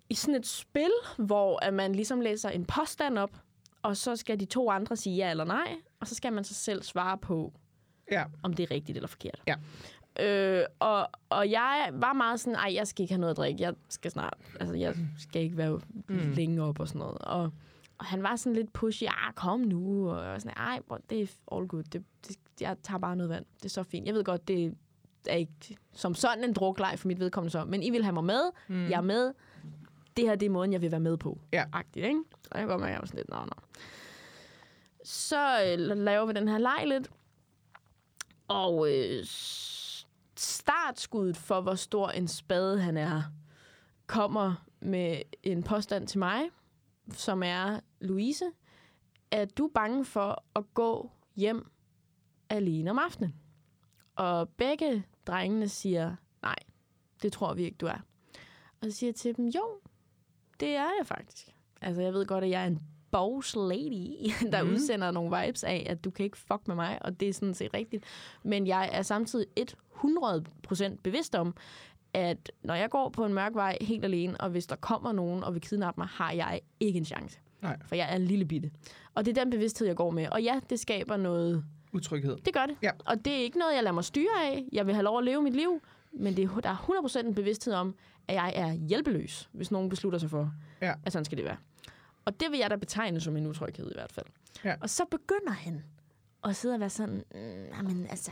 i sådan et spil, hvor at man ligesom læser en påstand op, og så skal de to andre sige ja eller nej, og så skal man så selv svare på, Ja. om det er rigtigt eller forkert. Ja. Øh, og, og jeg var meget sådan, ej, jeg skal ikke have noget at drikke, jeg skal snart, altså jeg skal ikke være mm. længe op og sådan noget. Og, og han var sådan lidt pushy, ah, kom nu, og jeg var sådan, ej, bro, det er all good, det, det, jeg tager bare noget vand, det er så fint. Jeg ved godt, det er ikke som sådan en drukleg for mit vedkommende så, men I vil have mig med, mm. jeg er med, det her det er måden, jeg vil være med på. Ja. Agtigt, ikke? Og jeg går med, jeg var sådan lidt, nå, nå. Så øh, laver vi den her leg lidt, og øh, startskuddet for, hvor stor en spade han er, kommer med en påstand til mig, som er, Louise, er du bange for at gå hjem alene om aftenen? Og begge drengene siger, nej, det tror vi ikke, du er. Og så siger jeg til dem, jo, det er jeg faktisk. Altså, jeg ved godt, at jeg er en boss lady, der mm. udsender nogle vibes af, at du kan ikke fuck med mig, og det er sådan set rigtigt. Men jeg er samtidig 100% bevidst om, at når jeg går på en mørk vej helt alene, og hvis der kommer nogen og vil kidnappe mig, har jeg ikke en chance. Nej. For jeg er en lille bitte. Og det er den bevidsthed, jeg går med. Og ja, det skaber noget... Utryghed. Det gør det. Ja. Og det er ikke noget, jeg lader mig styre af. Jeg vil have lov at leve mit liv. Men det er, der er 100% en bevidsthed om, at jeg er hjælpeløs, hvis nogen beslutter sig for, Ja. at sådan skal det være. Og det vil jeg da betegne som en utryghed i hvert fald. Ja. Og så begynder han at sidde og være sådan, mm, men altså,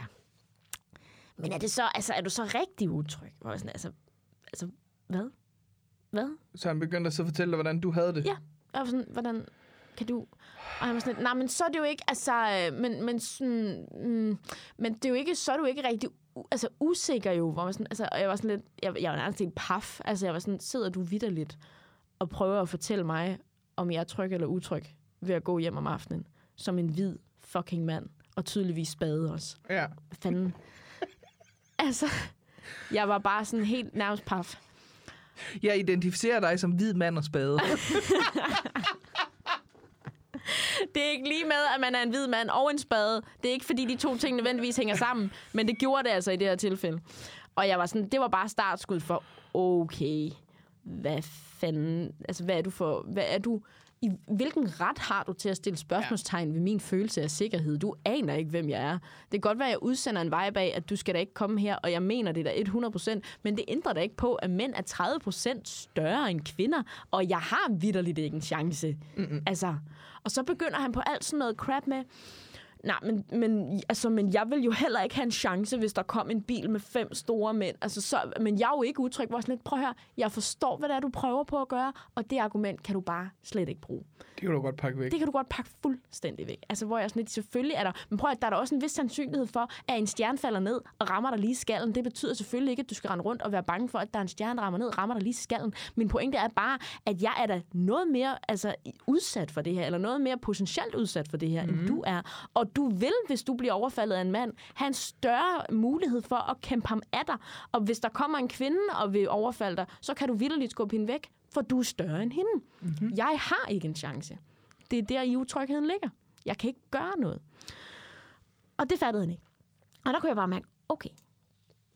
men er det så, altså, er du så rigtig utryg? Hvor jeg sådan, altså, altså, hvad? Hvad? Så han begyndte at så fortælle dig, hvordan du havde det. Ja. Jeg var sådan, hvordan kan du... Og han var sådan lidt, nej, men så er det jo ikke, altså, øh, men, men sådan, mm, men det er jo ikke, så er du ikke rigtig altså, usikker jo, hvor man sådan, altså, og jeg var sådan lidt, jeg, jeg var nærmest helt paf, altså, jeg var sådan, sidder du vidderligt og prøver at fortælle mig, om jeg er tryg eller utryg ved at gå hjem om aftenen, som en hvid fucking mand, og tydeligvis spade også. Ja. Fanden? altså, jeg var bare sådan helt nærmest paf. Jeg identificerer dig som hvid mand og spade. Det er ikke lige med, at man er en hvid mand og en spade. Det er ikke, fordi de to ting nødvendigvis hænger sammen. Men det gjorde det altså i det her tilfælde. Og jeg var sådan, det var bare startskud for, okay, hvad fanden, altså hvad er du for, hvad er du, i hvilken ret har du til at stille spørgsmålstegn ved min følelse af sikkerhed? Du aner ikke, hvem jeg er. Det kan godt være, at jeg udsender en vibe af, at du skal da ikke komme her, og jeg mener det da 100%, men det ændrer da ikke på, at mænd er 30% større end kvinder, og jeg har vidderligt ikke en chance. Mm-mm. Altså, og så begynder han på alt sådan noget crap med, Nej, men, men, altså, men jeg vil jo heller ikke have en chance, hvis der kom en bil med fem store mænd. Altså, så, men jeg er jo ikke utryg. Hvor sådan lidt, prøv høre, jeg forstår, hvad det er, du prøver på at gøre, og det argument kan du bare slet ikke bruge. Det kan du godt pakke væk. Det kan du godt pakke fuldstændig væk. Altså, hvor jeg sådan lidt, selvfølgelig er der... Men prøv at der er der også en vis sandsynlighed for, at en stjerne falder ned og rammer dig lige i skallen. Det betyder selvfølgelig ikke, at du skal rende rundt og være bange for, at der er en stjerne, der rammer ned og rammer dig lige i skallen. Min pointe er bare, at jeg er da noget mere altså, udsat for det her, eller noget mere potentielt udsat for det her, mm. end du er. Og du vil, hvis du bliver overfaldet af en mand, have en større mulighed for at kæmpe ham af dig. Og hvis der kommer en kvinde og vil overfalde dig, så kan du vildt skubbe hende væk, for du er større end hende. Mm-hmm. Jeg har ikke en chance. Det er der, i utrygheden ligger. Jeg kan ikke gøre noget. Og det fattede han ikke. Og der kunne jeg bare mærke, okay,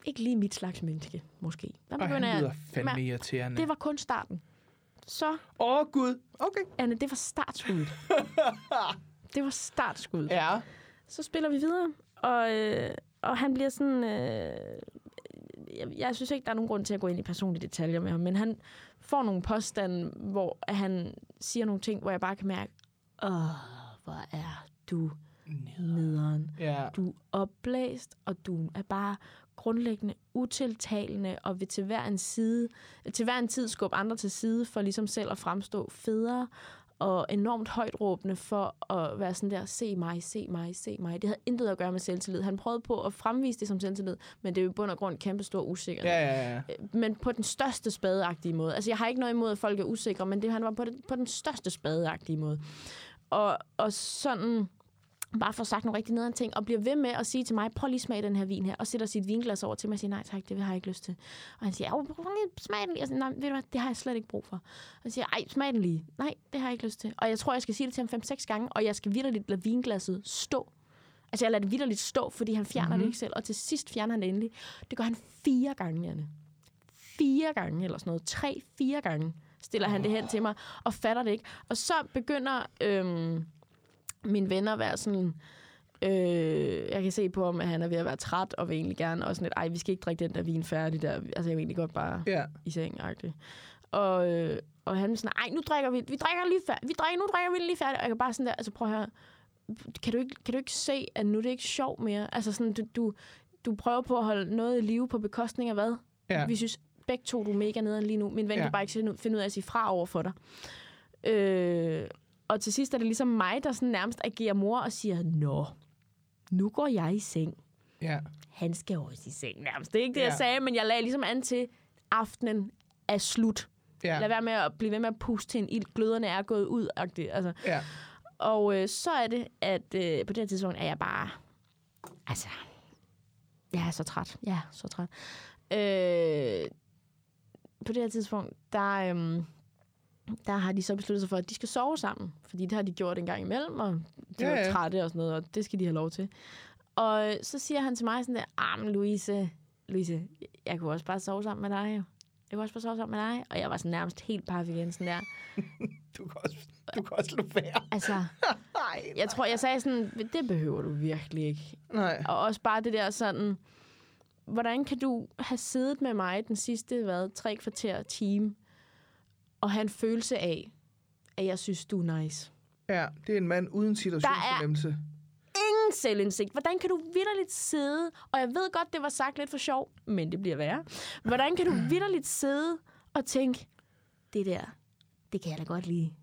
ikke lige mit slags menneske, måske. Der Og han begynder lyder jeg, fandme Men irriterende. det var kun starten. Så, Åh, oh, Gud. Okay. Anne, det var startskuddet. det var startskuddet. Ja. Så spiller vi videre, og, øh, og han bliver sådan... Øh, jeg, jeg synes ikke, der er nogen grund til at gå ind i personlige detaljer med ham, men han får nogle påstande, hvor han siger nogle ting, hvor jeg bare kan mærke, åh, hvor er du nederen. Ja. Du er opblæst, og du er bare grundlæggende utiltalende, og vil til hver en side, til hver en tid skubbe andre til side, for ligesom selv at fremstå federe, og enormt højt råbende for at være sådan der, se mig, se mig, se mig. Det havde intet at gøre med selvtillid. Han prøvede på at fremvise det som selvtillid, men det er jo i bund og grund kæmpe stor usikkerhed. Ja, ja, ja. Men på den største spadeagtige måde. Altså, jeg har ikke noget imod, at folk er usikre, men det, han var på, den, på den største spadeagtige måde. Og, og sådan bare får sagt nogle rigtig nederen ting, og bliver ved med at sige til mig, prøv lige at smage den her vin her, og sætter sit vinglas over til mig og siger, nej tak, det har jeg ikke lyst til. Og han siger, prøv lige at smage den lige. Og siger, nej, ved du hvad, det har jeg slet ikke brug for. Og han siger, ej, smag den lige. Nej, det har jeg ikke lyst til. Og jeg tror, jeg skal sige det til ham 5-6 gange, og jeg skal vidderligt lade vinglasset stå. Altså, jeg lader det vidderligt stå, fordi han fjerner mm-hmm. det ikke selv. Og til sidst fjerner han det endelig. Det gør han fire gange, Janne. Fire gange, eller sådan noget. Tre, fire gange stiller han det hen til mig, og fatter det ikke. Og så begynder øhm, mine venner være sådan... Øh, jeg kan se på ham, at han er ved at være træt, og vil egentlig gerne også sådan lidt, ej, vi skal ikke drikke den der vin færdig der. Altså, jeg vil egentlig godt bare Ja. i seng -agtigt. Og, øh, og han er sådan, ej, nu drikker vi, vi drikker lige færdig, vi drikker, nu drikker vi lige færdig. Og jeg kan bare sådan der, altså prøv at høre, kan du ikke, kan du ikke se, at nu er det ikke sjovt mere? Altså sådan, du, du, du prøver på at holde noget i live på bekostning af hvad? Ja. Vi synes begge to, du er mega nederen lige nu. Min ven Ja. kan bare ikke finde ud- finde ud af at sige fra over for dig. Øh, og til sidst er det ligesom mig, der sådan nærmest agerer mor og siger, Nå, nu går jeg i seng. Ja. Han skal også i seng nærmest. Det er ikke det, Ja. jeg sagde, men jeg lagde ligesom an til, aftenen er slut. Ja. Lad være med at blive ved med at puste til en ild. Gløderne er gået ud. Altså. Ja. Og øh, så er det, at øh, på det her tidspunkt er jeg bare... Altså, jeg er så træt. Jeg er så træt. Øh, på det her tidspunkt, der, øhm, der har de så besluttet sig for, at de skal sove sammen. Fordi det har de gjort en gang imellem, og de Ja, var ja. trætte og sådan noget, og det skal de have lov til. Og så siger han til mig sådan der, ah, men Louise, Louise, jeg kunne også bare sove sammen med dig jo. Jeg kunne også bare sove sammen med dig. Og jeg var sådan nærmest helt paf igen, sådan der. Du kan også, du kan også lade være. Altså, Nej. jeg tror, jeg sagde sådan, det behøver du virkelig ikke. Nej. Og også bare det der sådan, hvordan kan du have siddet med mig den sidste, hvad, tre kvarter time, og have en følelse af, at jeg synes, du er nice. Ja, det er en mand uden situationsfornemmelse. Ingen selvindsigt. Hvordan kan du vidderligt sidde, og jeg ved godt, det var sagt lidt for sjov, men det bliver værre. Hvordan kan du vidderligt sidde og tænke, det der, det kan jeg da godt lige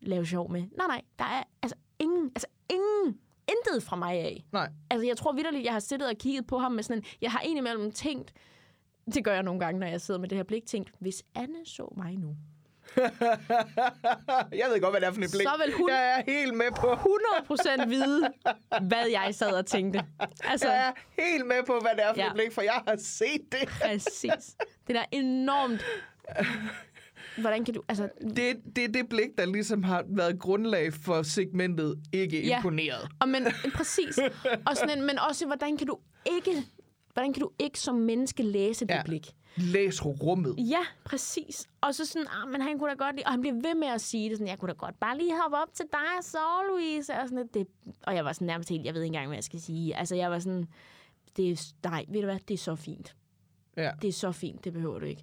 lave sjov med. Nej, nej, der er altså ingen, altså ingen, intet fra mig af. Nej. Altså, jeg tror vidderligt, jeg har siddet og kigget på ham med sådan en... Jeg har indimellem tænkt... Det gør jeg nogle gange, når jeg sidder med det her blik. Tænkt, hvis Anne så mig nu, jeg ved godt, hvad det er for et blik. Så vil hun- Jeg er helt med på... 100% vide, hvad jeg sad og tænkte. Altså, Jeg er helt med på, hvad det er for Ja. et blik, for jeg har set det. præcis. Det der enormt... Hvordan kan du... Altså, Det, det er det blik, der ligesom har været grundlag for segmentet ikke Ja. imponeret. og men, præcis. Og sådan en, men også, hvordan kan du ikke... Hvordan kan du ikke som menneske læse det Ja. blik? Læs rummet. Ja, præcis. Og så sådan, ah, men han kunne da godt lide, og han bliver ved med at sige det sådan, jeg kunne da godt bare lige hoppe op til dig og sove, Louise, og sådan det, og jeg var sådan nærmest helt, jeg ved ikke engang, hvad jeg skal sige. Altså, jeg var sådan, det er, nej, ved du hvad, det er så fint. Ja. Det er så fint, det behøver du ikke.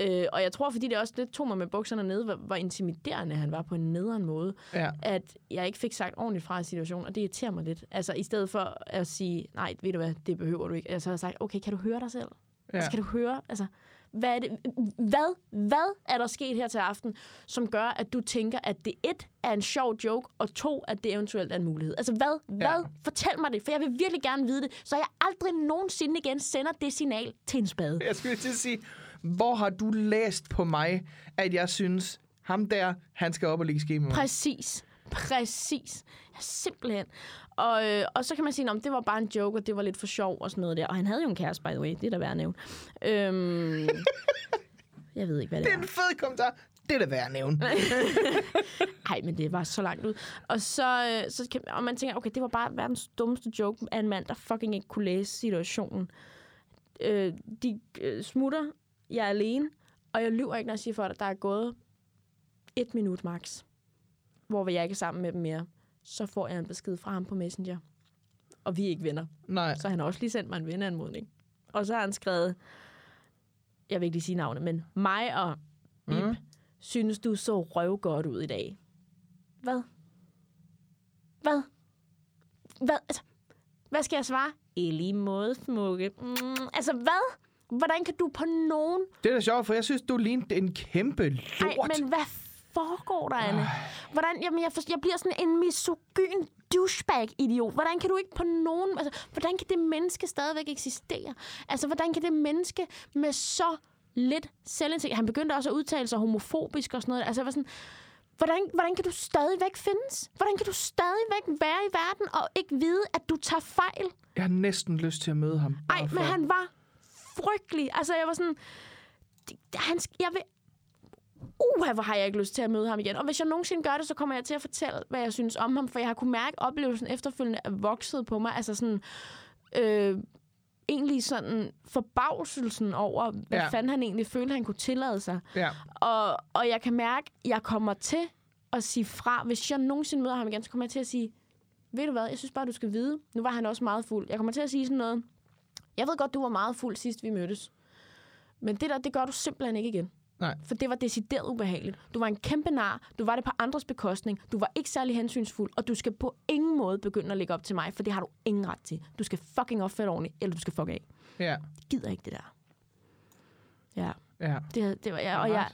Øh, og jeg tror, fordi det også lidt tog mig med bukserne ned, hvor, hvor intimiderende han var på en nederen måde, Ja. at jeg ikke fik sagt ordentligt fra situationen, og det irriterer mig lidt. Altså, i stedet for at sige, nej, ved du hvad, det behøver du ikke. Altså, har jeg sagt, okay, kan du høre dig selv? Ja. Altså, kan du høre, altså, hvad er, det, hvad, hvad er der sket her til aften, som gør, at du tænker, at det et er en sjov joke, og to, at det eventuelt er en mulighed? Altså, hvad? Hvad? Fortæl mig det, for jeg vil virkelig gerne vide det, så jeg aldrig nogensinde igen sender det signal til en spade. Jeg skulle til at sige, hvor har du læst på mig, at jeg synes, ham der, han skal op og ligge ske med mig? Præcis. Præcis. Ja, simpelthen. Og, øh, og så kan man sige, at det var bare en joke, og det var lidt for sjov og sådan noget der. Og han havde jo en kæreste, by the way. Det er da værd at nævne. Øhm, jeg ved ikke, hvad det Det er er. en fed kommentar. Det er da værd at nævne. Nej, men det var så langt ud. Og så, øh, så kan, og man tænker, okay, det var bare verdens dummeste joke af en mand, der fucking ikke kunne læse situationen. Øh, de øh, smutter, jeg er alene, og jeg lyver ikke, når jeg siger for dig, der er gået et minut max, hvor jeg ikke er sammen med dem mere. Så får jeg en besked fra ham på Messenger. Og vi er ikke venner. Nej. Så han har også lige sendt mig en venneanmodning. Og så har han skrevet, jeg vil ikke lige sige navnet, men mig og Bip, mm. synes du så røvgodt ud i dag. Hvad? Hvad? Hvad? Altså, hvad skal jeg svare? I lige måde, smukke. Mm, altså, hvad? Hvordan kan du på nogen... Det er da sjovt, for jeg synes, du lignede en kæmpe lort. Ej, men hvad foregår der, Anne? Hvordan, jamen, jeg, forstår, jeg bliver sådan en misogyn douchebag-idiot. Hvordan kan du ikke på nogen... Altså, hvordan kan det menneske stadigvæk eksistere? Altså, hvordan kan det menneske med så lidt selvindsigt... Han begyndte også at udtale sig homofobisk og sådan noget. Altså, jeg var sådan... Hvordan, hvordan kan du stadigvæk findes? Hvordan kan du stadigvæk være i verden og ikke vide, at du tager fejl? Jeg har næsten lyst til at møde ham. Nej, for- men han var frygtelig. Altså, jeg var sådan... Han, jeg vil... Uh, hvor har jeg ikke lyst til at møde ham igen. Og hvis jeg nogensinde gør det, så kommer jeg til at fortælle, hvad jeg synes om ham. For jeg har kunne mærke, at oplevelsen efterfølgende er vokset på mig. Altså sådan... Øh, egentlig sådan forbavselsen over, hvad ja. fanden han egentlig følte, han kunne tillade sig. Ja. Og, og jeg kan mærke, at jeg kommer til at sige fra. Hvis jeg nogensinde møder ham igen, så kommer jeg til at sige, ved du hvad, jeg synes bare, du skal vide. Nu var han også meget fuld. Jeg kommer til at sige sådan noget. Jeg ved godt, du var meget fuld sidst, vi mødtes. Men det der, det gør du simpelthen ikke igen. Nej. For det var decideret ubehageligt. Du var en kæmpe nar. Du var det på andres bekostning. Du var ikke særlig hensynsfuld. Og du skal på ingen måde begynde at lægge op til mig, for det har du ingen ret til. Du skal fucking opføre dig ordentligt, eller du skal fuck af. Ja. Jeg gider ikke det der. Ja. Ja. Det, det var, ja, Det og jeg,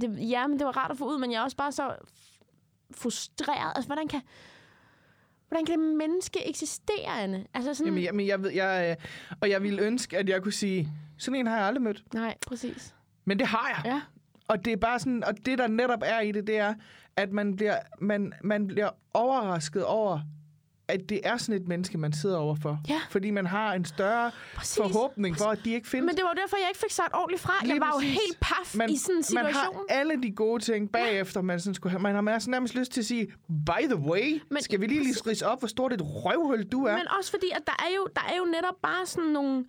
det, ja, men det var rart at få ud, men jeg er også bare så frustreret. Altså, hvordan kan, hvordan kan det menneske eksistere, Anne? Altså sådan, Jamen, jeg, men jeg ved, jeg, øh, og jeg ville ønske, at jeg kunne sige, sådan en har jeg aldrig mødt. Nej, præcis. Men det har jeg. Ja. Og det er bare sådan, og det der netop er i det, det er, at man bliver, man, man bliver overrasket over, at det er sådan et menneske, man sidder overfor. Ja. Fordi man har en større Præcis. forhåbning for, at de ikke findes. Men det var derfor, jeg ikke fik sagt ordentligt fra. Lige jeg var præcis. jo helt paf man, i sådan en situation. Man har alle de gode ting bagefter, man, sådan skulle have. Man har altså nærmest lyst til at sige, by the way, Men- skal vi lige lige rise op, hvor stort et røvhul du er? Men også fordi, at der er jo, der er jo netop bare sådan nogle...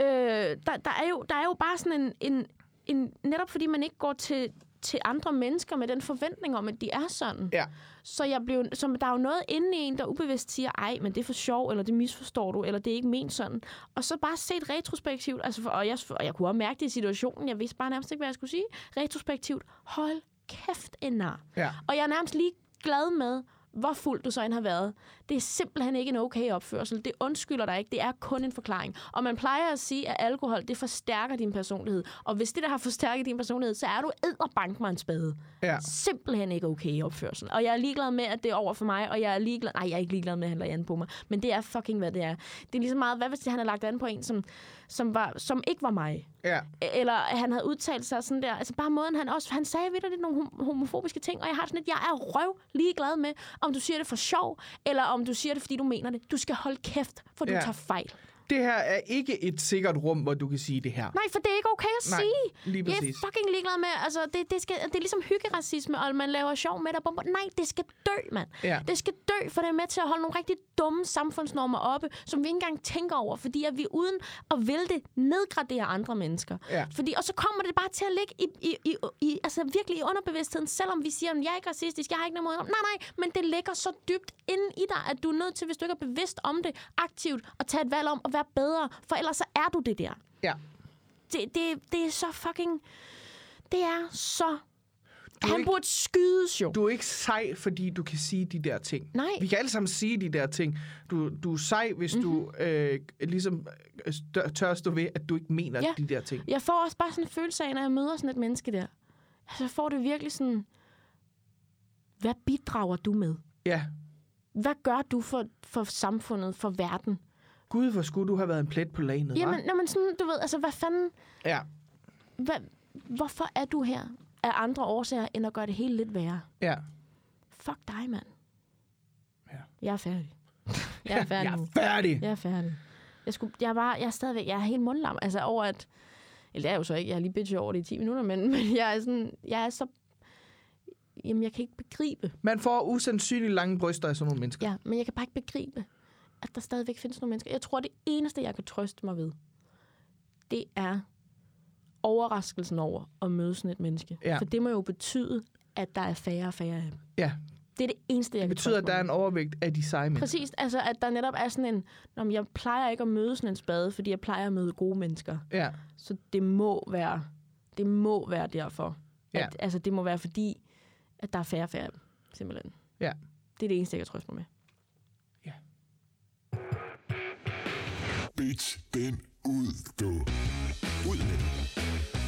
Øh, der, der, er jo, der er jo bare sådan en, en, en... Netop fordi man ikke går til, til andre mennesker med den forventning om, at de er sådan. Ja. Så jeg blev, så der er jo noget inde i en, der ubevidst siger, ej, men det er for sjov, eller det misforstår du, eller det er ikke ment sådan. Og så bare set retrospektivt, altså for, og, jeg, og jeg kunne også mærke det i situationen, jeg vidste bare nærmest ikke, hvad jeg skulle sige. Retrospektivt, hold kæft en nar. Ja. Og jeg er nærmest lige glad med, hvor fuld du så end har været. Det er simpelthen ikke en okay opførsel. Det undskylder dig ikke. Det er kun en forklaring. Og man plejer at sige, at alkohol, det forstærker din personlighed. Og hvis det, der har forstærket din personlighed, så er du edderbank mig en spade. Ja. Simpelthen ikke okay opførsel. Og jeg er ligeglad med, at det er over for mig, og jeg er ligeglad... Nej, jeg er ikke ligeglad med, at han lader an på mig. Men det er fucking, hvad det er. Det er ligesom meget, hvad hvis han har lagt an på en, som, som, var, som ikke var mig? Ja. eller at han havde udtalt sig sådan der. Altså bare måden, han også... Han sagde videre lidt nogle hom- homofobiske ting, og jeg har sådan lidt, jeg er røv ligeglad med, om du siger det for sjov, eller om du siger det, fordi du mener det. Du skal holde kæft, for du Ja. tager fejl. Det her er ikke et sikkert rum, hvor du kan sige det her. Nej, for det er ikke okay at Nej, sige. lige Jeg er fucking ligeglad med, altså det, det, skal, det er ligesom hyggeracisme, og man laver sjov med det. bum. Nej, det skal dø, mand. Ja. Det skal dø, for det er med til at holde nogle rigtig dumme samfundsnormer oppe, som vi ikke engang tænker over, fordi at vi uden at det nedgraderer andre mennesker. Ja. Fordi, og så kommer det bare til at ligge i, i, i, i, altså virkelig i underbevidstheden, selvom vi siger, at jeg er ikke racistisk, jeg har ikke noget mod. Nej, nej, men det ligger så dybt inde i dig, at du er nødt til, hvis du ikke er bevidst om det, aktivt at tage et valg om være bedre, for ellers så er du det der. Ja. Det, det, det er så fucking... Det er så... er Han ikke- burde skydes jo. Du er ikke sej, fordi du kan sige de der ting. Nej. Vi kan alle sammen sige de der ting. Du, du er sej, hvis mm-hmm. du øh, ligesom øh, tør stå ved, at du ikke mener Ja. de der ting. Jeg får også bare sådan en følelse af, når jeg møder sådan et menneske der. Altså, jeg får det virkelig sådan... Hvad bidrager du med? Ja. Hvad gør du for, for samfundet, for verden? Gud, hvor skulle du have været en plet på lagenet, Jamen, hva'? når man sådan, du ved, altså, hvad fanden... Ja. Hvad, hvorfor er du her af andre årsager, end at gøre det hele lidt værre? Ja. Fuck dig, mand. Ja. Jeg er færdig. Jeg er færdig Jeg er færdig. Jeg er færdig. Jeg, skulle, jeg, bare, jeg er stadigvæk, jeg er helt mundlam. Altså over at, eller det er jo så ikke, jeg har lige bitchet over det i 10 minutter, men, men jeg er sådan, jeg er så jamen, jeg kan ikke begribe, Man får usandsynligt lange bryster af sådan nogle mennesker. ja, men jeg kan bare ikke begribe, at der stadigvæk findes nogle mennesker. Jeg tror, det eneste, jeg kan trøste mig ved, det er overraskelsen over at møde sådan et menneske. Ja. For det må jo betyde, at der er færre og færre af dem. Ja. Det er det eneste, jeg Det kan betyder, at der er en overvægt af de seje mennesker. Præcis, altså at der netop er sådan en, Nå, men jeg plejer ikke at møde sådan en spade, fordi jeg plejer at møde gode mennesker. Ja. Så det må være, det må være derfor. Ja. At, altså det må være fordi, at der er færre og færre af dem, simpelthen. Ja. Det er det eneste, jeg kan trøste mig med. Bitch, den ud, du. Ud med den.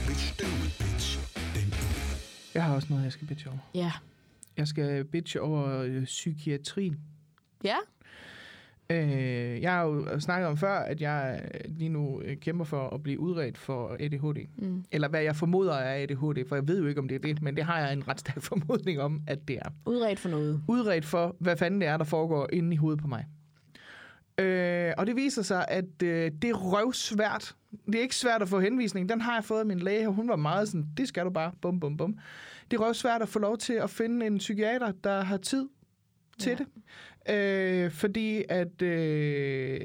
Bitch, den ud, bitch. Den ud. Jeg har også noget, jeg skal bitche over. Ja. Jeg skal bitche over øh, psykiatrien. Ja? Øh, jeg har jo snakket om før, at jeg lige nu øh, kæmper for at blive udredt for ADHD. Mm. Eller hvad jeg formoder er ADHD, for jeg ved jo ikke, om det er det, men det har jeg en ret stærk formodning om, at det er. Udredt for noget. Udredt for, hvad fanden det er, der foregår inde i hovedet på mig. Øh, og det viser sig, at øh, det er røvsvært. Det er ikke svært at få henvisning. Den har jeg fået af min læge, og hun var meget sådan, det skal du bare, bum, bum, bum. Det er røvsvært at få lov til at finde en psykiater, der har tid til Ja. det. Øh, fordi at øh,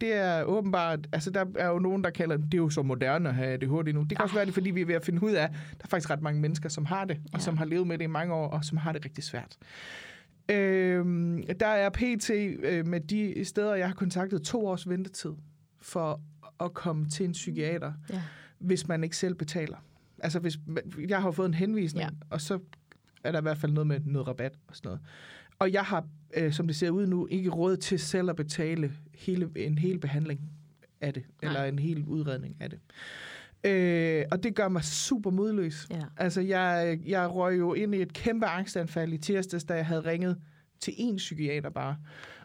det er åbenbart, altså der er jo nogen, der kalder det er jo så moderne at have ADHD nu. Det kan også være, det fordi vi er ved at finde ud af, der er faktisk ret mange mennesker, som har det, og Ja. som har levet med det i mange år, og som har det rigtig svært. Øh, der er pt. Øh, med de steder, jeg har kontaktet to års ventetid for at komme til en psykiater, Ja. hvis man ikke selv betaler. Altså, hvis, jeg har fået en henvisning, Ja. ja. og så er der i hvert fald noget med noget rabat og sådan noget. Og jeg har, øh, som det ser ud nu, ikke råd til selv at betale hele, en hel behandling af det, Nej. eller en hel udredning af det. Øh, og det gør mig super modløs. Ja. Altså, jeg, jeg røg jo ind i et kæmpe angstanfald i tirsdags, da jeg havde ringet til én psykiater bare,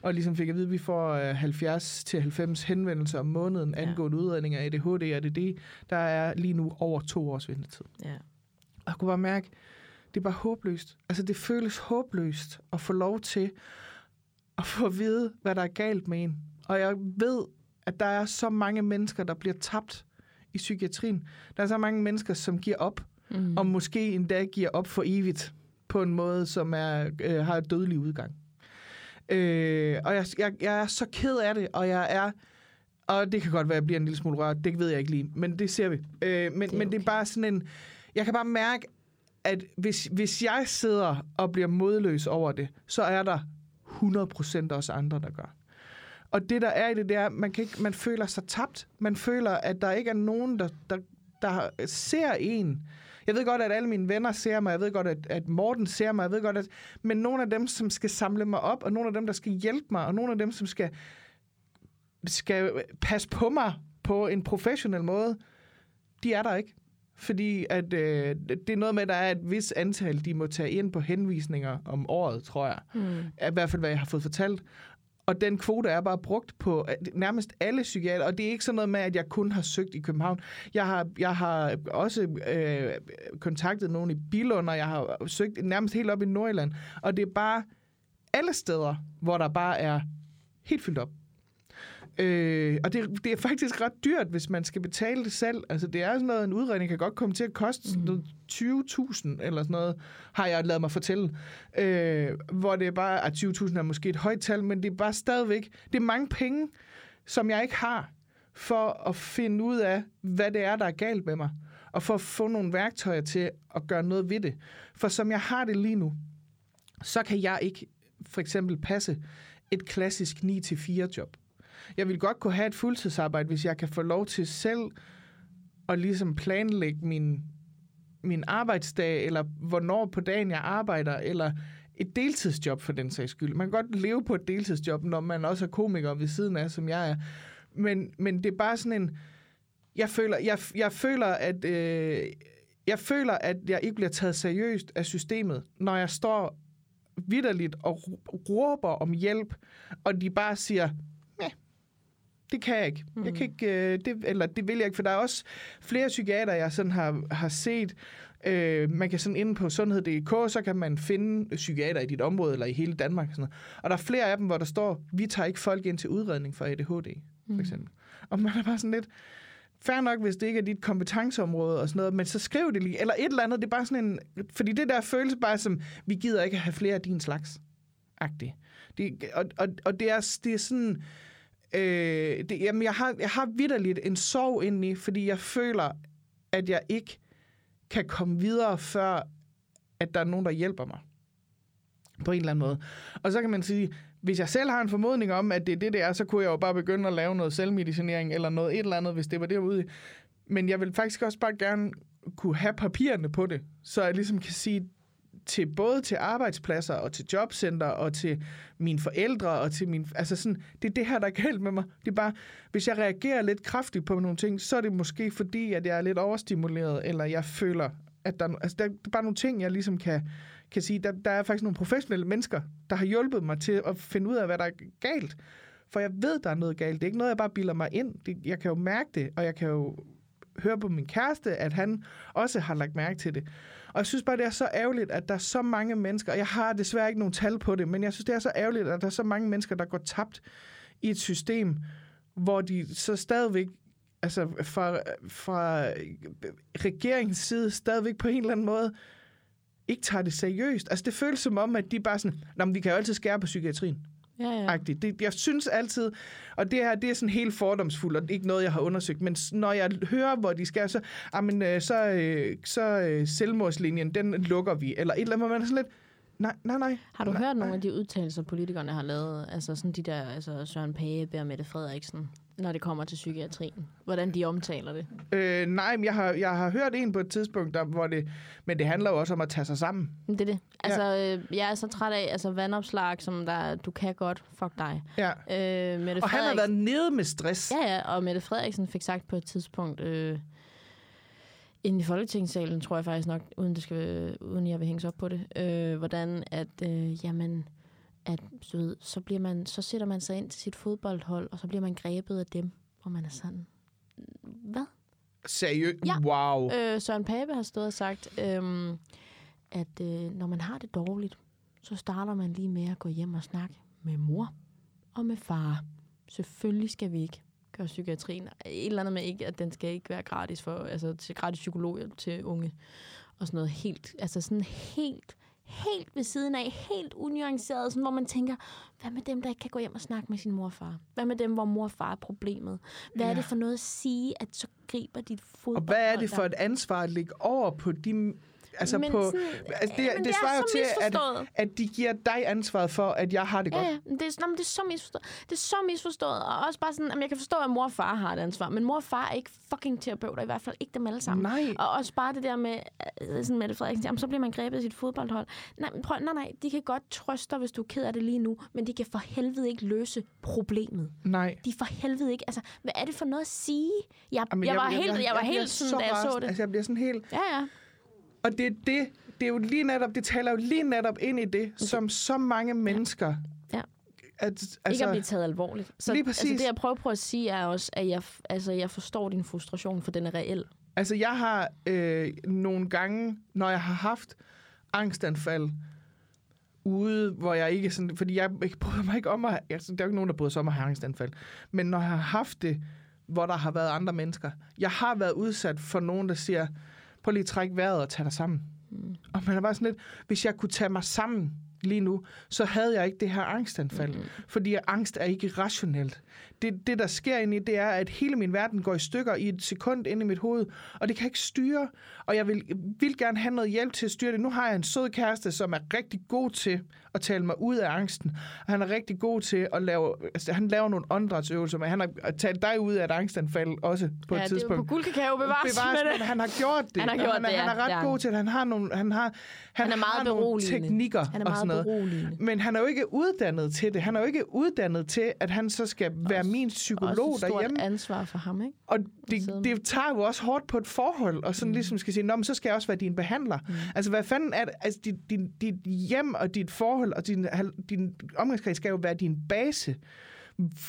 og ligesom fik at vide, at vi får øh, 70-90 henvendelser om måneden Ja. angående udredning af ADHD og ADD. Der er lige nu over to års ventetid. Ja. Og jeg kunne bare mærke, det er bare håbløst. Altså, det føles håbløst at få lov til at få at vide, hvad der er galt med en. Og jeg ved, at der er så mange mennesker, der bliver tabt i psykiatrien. Der er så mange mennesker, som giver op, Mm. og måske endda giver op for evigt på en måde, som er, øh, har et dødelig udgang. Øh, og jeg, jeg, jeg er så ked af det, og jeg er... Og det kan godt være, at jeg bliver en lille smule rørt. Det ved jeg ikke lige, men det ser vi. Øh, men, Det er men det er okay. bare sådan en... Jeg kan bare mærke, at hvis, hvis jeg sidder og bliver modløs over det, så er der 100% også andre, der gør. Og det, der er i det, det er, man, kan ikke, man føler sig tabt. Man føler, at der ikke er nogen, der, der, der ser en. Jeg ved godt, at alle mine venner ser mig. Jeg ved godt, at, at Morten ser mig. Jeg ved godt, at... Men nogle af dem, som skal samle mig op, og nogle af dem, der skal hjælpe mig, og nogle af dem, som skal, skal passe på mig på en professionel måde, de er der ikke. Fordi at, øh, det er noget med, at der er et vis antal, de må tage ind på henvisninger om året, tror jeg. Mm. I hvert fald, hvad jeg har fået fortalt. Og den kvote er bare brugt på nærmest alle psykiater. Og det er ikke sådan noget med, at jeg kun har søgt i København. Jeg har, jeg har også øh, kontaktet nogen i Bilund, og jeg har søgt nærmest helt op i Nordjylland. Og det er bare alle steder, hvor der bare er helt fyldt op. Øh, og det, det er faktisk ret dyrt, hvis man skal betale det selv. Altså, det er sådan noget, en udredning kan godt komme til at koste mm. 20.000 eller sådan noget, har jeg lavet mig fortælle. Øh, hvor det er bare, at 20.000 er måske et højt tal, men det er bare stadigvæk, det er mange penge, som jeg ikke har, for at finde ud af, hvad det er, der er galt med mig. Og for at få nogle værktøjer til at gøre noget ved det. For som jeg har det lige nu, så kan jeg ikke for eksempel passe et klassisk 9-4 job. Jeg vil godt kunne have et fuldtidsarbejde, hvis jeg kan få lov til selv at ligesom planlægge min, min arbejdsdag, eller hvornår på dagen jeg arbejder, eller et deltidsjob for den sags skyld. Man kan godt leve på et deltidsjob, når man også er komiker ved siden af, som jeg er. Men, men det er bare sådan en... Jeg føler, jeg, jeg føler at... Øh, jeg føler, at jeg ikke bliver taget seriøst af systemet, når jeg står vidderligt og råber om hjælp, og de bare siger, det kan jeg ikke. Mm. Jeg kan ikke øh, det, eller det vil jeg ikke, for der er også flere psykiater, jeg sådan har, har set. Øh, man kan sådan inde på sundhed.dk, så kan man finde psykiater i dit område, eller i hele Danmark. Og, sådan noget. og der er flere af dem, hvor der står, vi tager ikke folk ind til udredning for ADHD, for eksempel. Og man er bare sådan lidt, fair nok, hvis det ikke er dit kompetenceområde og sådan noget, men så skriv det lige. Eller et eller andet, det er bare sådan en... Fordi det der føles bare som, vi gider ikke have flere af din slags. Agtigt. Det, og, og, og det er, det er sådan... Øh, det, jamen, jeg har, jeg har vidderligt en sorg indeni, fordi jeg føler, at jeg ikke kan komme videre, før at der er nogen, der hjælper mig. På en eller anden måde. Og så kan man sige, hvis jeg selv har en formodning om, at det er det, det er, så kunne jeg jo bare begynde at lave noget selvmedicinering eller noget et eller andet, hvis det var derude. Men jeg vil faktisk også bare gerne kunne have papirerne på det, så jeg ligesom kan sige til både til arbejdspladser og til jobcenter og til mine forældre og til min altså sådan det er det her der er galt med mig. Det er bare hvis jeg reagerer lidt kraftigt på nogle ting, så er det måske fordi at jeg er lidt overstimuleret eller jeg føler at der altså der, der er bare nogle ting jeg ligesom kan kan sige, der, der er faktisk nogle professionelle mennesker, der har hjulpet mig til at finde ud af, hvad der er galt. For jeg ved, der er noget galt. Det er ikke noget, jeg bare bilder mig ind. Det, jeg kan jo mærke det, og jeg kan jo høre på min kæreste, at han også har lagt mærke til det. Og jeg synes bare, det er så ærgerligt, at der er så mange mennesker, og jeg har desværre ikke nogen tal på det, men jeg synes, det er så ærgerligt, at der er så mange mennesker, der går tabt i et system, hvor de så stadigvæk altså fra, fra regeringens side stadigvæk på en eller anden måde ikke tager det seriøst. Altså, det føles som om, at de bare sådan, Nå, men vi kan jo altid skære på psykiatrien. Ja, ja. Det, jeg synes altid, og det her, det er sådan helt fordomsfuldt, og ikke noget, jeg har undersøgt, men når jeg hører, hvor de skal, så, amen, øh, så, øh, så øh, selvmordslinjen, den lukker vi, eller et eller andet, man er sådan lidt, nej, nej, nej. Har du nej, hørt nogle nej. af de udtalelser, politikerne har lavet? Altså sådan de der, altså Søren Pape og Mette Frederiksen, når det kommer til psykiatrien. Hvordan de omtaler det. Øh, nej, men jeg har, jeg har hørt en på et tidspunkt, der, hvor det, men det handler jo også om at tage sig sammen. Det er det. Altså, ja. øh, jeg er så træt af altså, vandopslag, som der, du kan godt, fuck dig. Ja. Øh, Mette Og han har været nede med stress. Ja, ja, og Mette Frederiksen fik sagt på et tidspunkt, øh, inde i Folketingssalen, tror jeg faktisk nok, uden, det skal, uden jeg vil hænges op på det, øh, hvordan at, øh, jamen, at du ved, så, bliver man, så sætter man sig ind til sit fodboldhold, og så bliver man grebet af dem, og man er sådan, hvad? Seriøst? Ja. Wow. Øh, Søren Pape har stået og sagt, øh, at øh, når man har det dårligt, så starter man lige med at gå hjem og snakke med mor og med far. Selvfølgelig skal vi ikke gøre psykiatrien. Et eller andet med ikke, at den skal ikke være gratis for, altså til gratis psykologhjælp til unge. Og sådan noget helt, altså sådan helt, helt ved siden af, helt unuanceret, sådan, hvor man tænker, hvad med dem, der ikke kan gå hjem og snakke med sin mor og far? Hvad med dem, hvor mor og far er problemet? Hvad ja. er det for noget at sige, at så griber dit fodbold? Og hvad er det for et ansvar at lægge over på de... Altså Men på, sådan- altså det, men det, det er svarer jo så til, at, at de giver dig ansvaret for, at jeg har det godt. Ja, ja. Det, er, nå, det er så misforstået. Det er så misforstået. Og også bare sådan, at jeg kan forstå, at mor og far har et ansvar. Men mor og far er ikke fucking terapeuter. I hvert fald ikke dem alle sammen. Nej. Og også bare det der med, øh, sådan Mette Frederiksen, jamen, så bliver man grebet af sit fodboldhold. Nej, men prøv, nej, nej, de kan godt trøste dig, hvis du er ked af det lige nu, men de kan for helvede ikke løse problemet. Nej. De for helvede ikke, altså, hvad er det for noget at sige? Jeg, Jamen, jeg, var helt, jeg, var bliver helt sådan, da jeg så det. Altså, jeg bliver sådan helt... Ja, ja. Og det er det, det er jo lige netop, det taler jo lige netop ind i det, som så mange mennesker... Ja. At, Altså, ikke at altså, blive taget alvorligt. Så Lige præcis. Altså, det, jeg prøver på at sige, er også, at jeg, altså, jeg forstår din frustration, for den er reel. altså, jeg har øh, nogle gange, når jeg har haft angstanfald, ude, hvor jeg ikke sådan... Fordi jeg, jeg bryder mig ikke om at... Altså, der er jo ikke nogen, der bryder sig om at have angstanfald. Men når jeg har haft det, hvor der har været andre mennesker. Jeg har været udsat for nogen, der siger, prøv lige at trække vejret og tage dig sammen. Mm. Og man er bare sådan lidt, hvis jeg kunne tage mig sammen lige nu, så havde jeg ikke det her angstanfald. Mm. Fordi angst er ikke rationelt. Det, det, der sker inde i, det er, at hele min verden går i stykker i et sekund inde i mit hoved, og det kan jeg ikke styre. Og jeg vil, vil gerne have noget hjælp til at styre det. Nu har jeg en sød kæreste, som er rigtig god til at tale mig ud af angsten. Og han er rigtig god til at lave... Altså, han laver nogle åndedrætsøvelser, men han har talt dig ud af et angstanfald også på ja, et det er jo tidspunkt. på guldkakao bevares, Bevares, men det. han har gjort det. Han har og gjort han er, det, ja. Han er ret Det er god til det. Han har nogle, han har, han, Han er meget har nogle beroligende. teknikker Han er og meget sådan noget. Men han er jo ikke uddannet til det. Han er jo ikke uddannet til, at han så skal være min psykolog også et derhjemme. ansvar for ham, ikke? Og det, det tager jo også hårdt på et forhold, og sådan mm. ligesom skal sige, Nå, men så skal jeg også være din behandler. Mm. Altså, hvad fanden er det? Altså, dit, din, dit hjem og dit forhold og din, din omgangskreds skal jo være din base,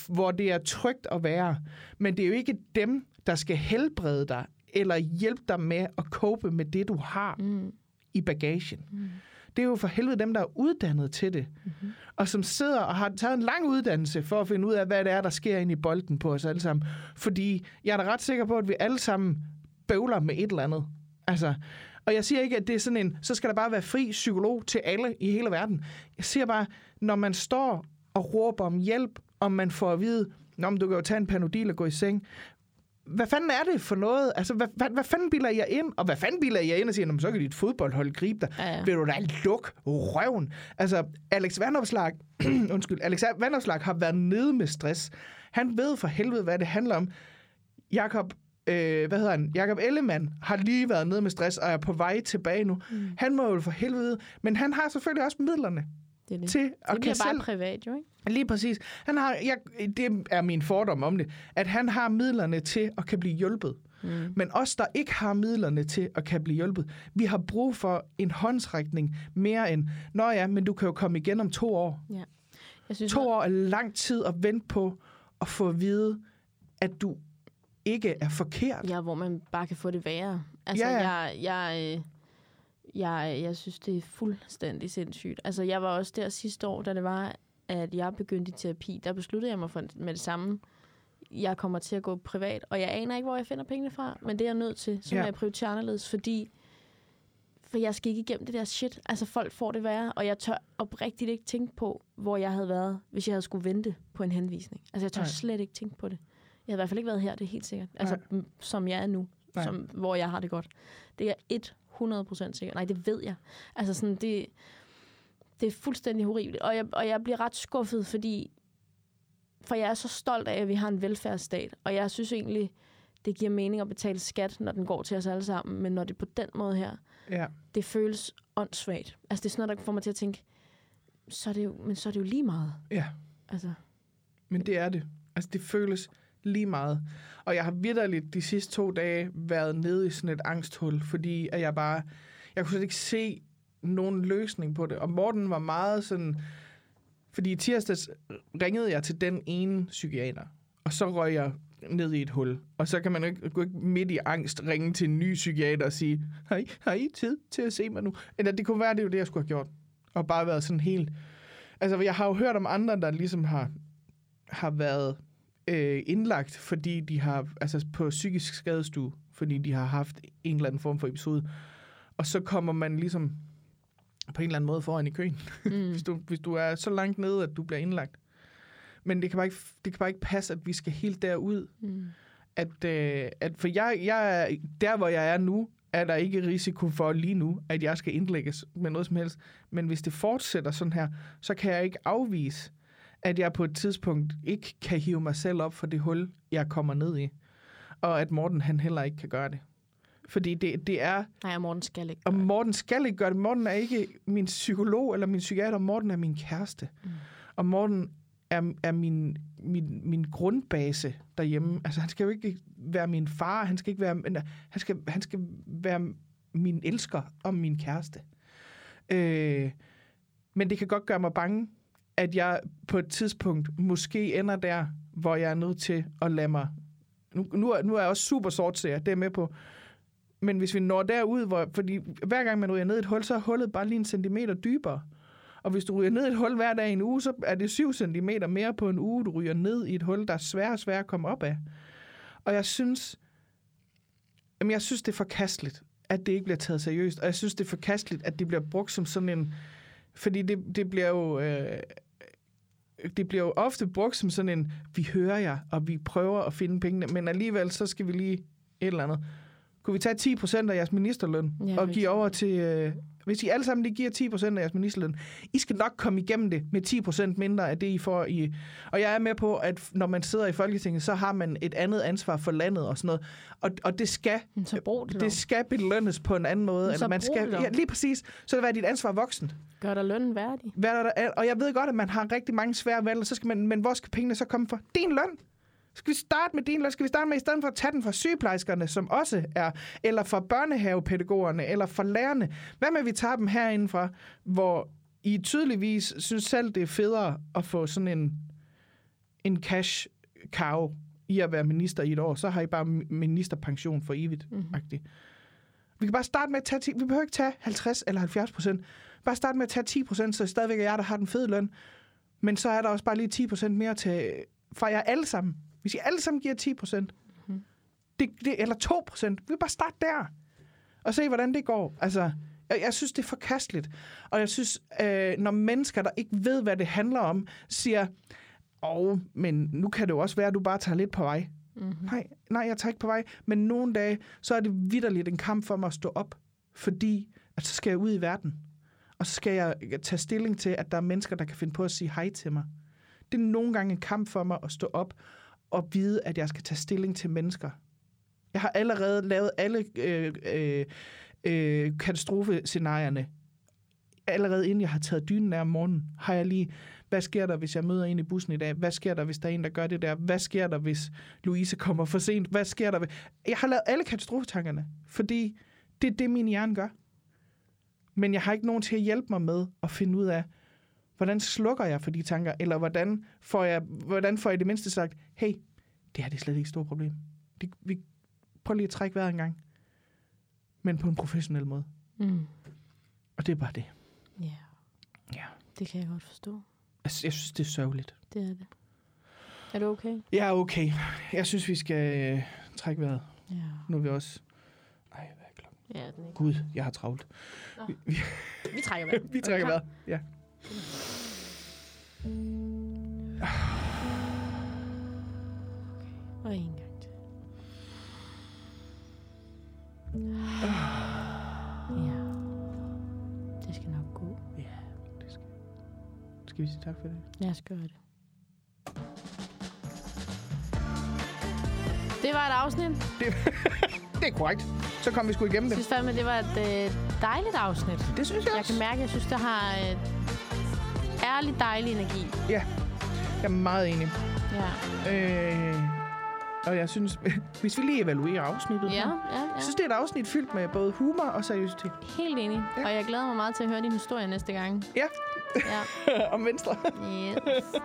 hvor det er trygt at være. Men det er jo ikke dem, der skal helbrede dig, eller hjælpe dig med at cope med det, du har mm. i bagagen. Mm. Det er jo for helvede dem, der er uddannet til det. Mm-hmm. Og som sidder og har taget en lang uddannelse for at finde ud af, hvad det er, der sker inde i bolden på os alle sammen. Fordi jeg er da ret sikker på, at vi alle sammen bøvler med et eller andet. Altså, og jeg siger ikke, at det er sådan en, så skal der bare være fri psykolog til alle i hele verden. Jeg siger bare, når man står og råber om hjælp, om man får at vide, Nå, men du kan jo tage en panodil og gå i seng. Hvad fanden er det for noget? Altså, hvad, hvad, hvad fanden bilder jeg ind? Og hvad fanden bilder jeg ind og siger, "Nå, men så kan dit fodboldhold gribe dig? Ja, ja. Vil du da luk røven? Altså, Alex Vandopslag, undskyld, Alex Vandopslag har været nede med stress. Han ved for helvede, hvad det handler om. Jakob øh, hvad hedder han? Jakob Ellemann har lige været nede med stress og er på vej tilbage nu. Mm. Han må jo for helvede, men han har selvfølgelig også midlerne Det, er det. til at det kan bare selv privat, jo, ikke? Lige præcis. Han har, jeg, det er min fordom om det, at han har midlerne til at kan blive hjulpet. Mm. Men os, der ikke har midlerne til at kan blive hjulpet, vi har brug for en håndsrækning mere end, nå ja, men du kan jo komme igen om to år. Ja. Jeg synes, To år er lang tid at vente på at få at vide, at du ikke er forkert. Ja, hvor man bare kan få det værre. Altså, Ja, ja. jeg, jeg, øh, jeg, jeg synes, det er fuldstændig sindssygt. Altså, jeg var også der sidste år, da det var, at jeg begyndte i terapi. Der besluttede jeg mig for med det samme. Jeg kommer til at gå privat, og jeg aner ikke, hvor jeg finder pengene fra, men det er jeg nødt til, så Ja. jeg prioritere anderledes, fordi for jeg skal ikke igennem det der shit. Altså, folk får det værre, og jeg tør oprigtigt ikke tænke på, hvor jeg havde været, hvis jeg havde skulle vente på en henvisning. Altså, jeg tør Nej. slet ikke tænke på det. Jeg havde i hvert fald ikke været her, det er helt sikkert. Altså, m- som jeg er nu, Nej. som, hvor jeg har det godt. Det er 100% sikkert. Nej, det ved jeg. Altså, sådan, det, det er fuldstændig horribelt. Og jeg, og jeg bliver ret skuffet, fordi for jeg er så stolt af, at vi har en velfærdsstat. Og jeg synes egentlig, det giver mening at betale skat, når den går til os alle sammen. Men når det er på den måde her, Ja. det føles åndssvagt. Altså, det er sådan noget, der får mig til at tænke, så er det jo, men så er det jo lige meget. ja, Altså, men det er det. Altså, det føles lige meget. Og jeg har vidderligt de sidste to dage været nede i sådan et angsthul, fordi at jeg bare, jeg kunne slet ikke se nogen løsning på det. Og Morten var meget sådan, fordi i tirsdags ringede jeg til den ene psykiater, og så røg jeg ned i et hul. Og så kan man ikke, gå ikke midt i angst ringe til en ny psykiater og sige, har I, har I tid til at se mig nu? Eller det kunne være, det er jo det, jeg skulle have gjort. Og bare været sådan helt... Altså, jeg har jo hørt om andre, der ligesom har, har været øh, indlagt, fordi de har, altså på psykisk skadestue, fordi de har haft en eller anden form for episode. Og så kommer man ligesom på en eller anden måde foran i køen, mm, hvis, du, hvis du er så langt nede, at du bliver indlagt. Men det kan bare ikke, det kan bare ikke passe, at vi skal helt derud. mm, At, øh, at for jeg, jeg, er- der hvor jeg er nu, er der ikke risiko for lige nu, at jeg skal indlægges med noget som helst. Men hvis det fortsætter sådan her, så kan jeg ikke afvise, at jeg på et tidspunkt ikke kan hive mig selv op for det hul, jeg kommer ned i. Og at Morten han heller ikke kan gøre det. Fordi det, det er, nej, og Morten skal ikke. og gøre det. Morten skal ikke gøre det. Morten er ikke min psykolog eller min psykiater. Morten er min kæreste. Mm. Og Morten er, er min, min, min grundbase derhjemme. Altså, han skal jo ikke være min far. Han skal ikke være... Han skal, han skal være min elsker og min kæreste. Øh, men det kan godt gøre mig bange, at jeg på et tidspunkt måske ender der, hvor jeg er nødt til at lade mig... Nu, nu, nu er jeg også super sort, det er med på. Men hvis vi når derud, hvor, fordi hver gang man ryger ned i et hul, så er hullet bare lige en centimeter dybere. Og hvis du ryger ned i et hul hver dag i en uge, så er det 7 cm mere på en uge, du ryger ned i et hul, der er svært og svært at komme op af. Og jeg synes, jamen jeg synes, det er forkasteligt, at det ikke bliver taget seriøst. Og jeg synes, det er forkasteligt, at det bliver brugt som sådan en... Fordi det, det bliver jo... Øh, det bliver jo ofte brugt som sådan en, vi hører jer, og vi prøver at finde pengene, men alligevel så skal vi lige et eller andet. Kunne vi tage 10 procent af jeres ministerløn Ja, og give over til... Øh, hvis I alle sammen lige giver 10 procent af jeres ministerløn, I skal nok komme igennem det med 10 procent mindre af det, I får i... Og jeg er med på, at når man sidder i Folketinget, så har man et andet ansvar for landet og sådan noget. Og, og det skal Men så brug det, det skal belønnes på en anden måde. Men Eller man skal, ja, lige præcis. Så det være dit ansvar voksen. Gør dig lønnen værdig. Hvad er der, og jeg ved godt, at man har rigtig mange svære valg, og så skal man, men hvor skal pengene så komme fra? Din løn. Skal vi starte med din løn? Skal vi starte med, i stedet for at tage den fra sygeplejerskerne, som også er, eller fra børnehavepædagogerne, eller fra lærerne? Hvad med, at vi tager dem herindefra, hvor I tydeligvis synes selv, det er federe at få sådan en, en cash cow i at være minister i et år. Så har I bare ministerpension for evigt. Mm-hmm. Vi kan bare starte med at tage 10, vi behøver ikke tage 50 eller 70 procent. Bare starte med at tage 10 procent, så stadigvæk er jeg, der har den fede løn. Men så er der også bare lige 10 procent mere til, fra jer alle sammen. Hvis I alle sammen giver 10 procent, Mhm. det, det, eller 2 procent, vi bare starte der. Og se, hvordan det går. Altså, jeg, jeg synes, det er forkasteligt. Og jeg synes, øh, når mennesker, der ikke ved, hvad det handler om, siger, åh, oh, men nu kan det jo også være, at du bare tager lidt på vej. Mm-hmm. Nej, nej, jeg tager ikke på vej. Men nogle dage, så er det vidderligt en kamp for mig at stå op. Fordi, at så skal jeg ud i verden. Og så skal jeg tage stilling til, at der er mennesker, der kan finde på at sige hej til mig. Det er nogle gange en kamp for mig at stå op og vide, at jeg skal tage stilling til mennesker. Jeg har allerede lavet alle øh, øh, øh, katastrofescenarierne. Allerede inden jeg har taget dynen af om morgenen, har jeg lige, hvad sker der, hvis jeg møder en i bussen i dag? Hvad sker der, hvis der er en, der gør det der? Hvad sker der, hvis Louise kommer for sent? Hvad sker der? Jeg har lavet alle katastrofetankerne, fordi det er det, min hjerne gør. Men jeg har ikke nogen til at hjælpe mig med at finde ud af, hvordan slukker jeg for de tanker, eller hvordan får jeg, hvordan får jeg det mindste sagt, hey, det her det er slet ikke et stort problem. Det, vi, prøv lige at trække vejret en gang. Men på en professionel måde. Mm. Og det er bare det. Ja, Ja. det kan jeg godt forstå. Jeg, jeg synes, det er sørgeligt. Det er det. Er du okay? Jeg er okay. Jeg synes, vi skal øh, trække vejret. Ja. Nu er vi også... Ej, hvad er klokken? Ja, den er ikke. Gud, jeg har travlt. Vi trækker vejret. Vi trækker vejret. Ja. Og en gang til. Ja. Det skal nok gå. Ja, det skal. Skal vi sige tak for det? Lad os gøre det. Det var et afsnit. Det er korrekt. Så kom vi sgu igennem Jeg det. synes fandme, det var et øh, dejligt afsnit. Det synes jeg Jeg også. kan mærke, at jeg synes, det har øh, ærlig dejlig energi. Jeg er meget enig. Ja. Øh, og jeg synes, hvis vi lige evaluerer afsnittet. Ja, her. ja, ja. Jeg synes, det er et afsnit fyldt med både humor og seriøsitet. Helt enig. Ja. Og jeg glæder mig meget til at høre din historie næste gang. Ja, Ja. om venstre. Yes.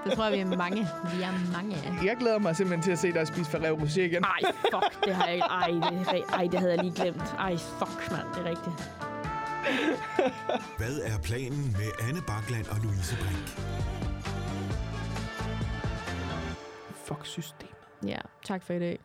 Det tror jeg, vi er mange. Vi er mange. Jeg glæder mig simpelthen til at se dig spise Ferrero Rocher igen. Ej, fuck, det har jeg ikke. Ej, det, ej, det havde jeg lige glemt. Ej, fuck, mand, det er rigtigt. Hvad er planen med Anne Bakland og Louise Brink? Fuck systemet. Ja, tak for i dag.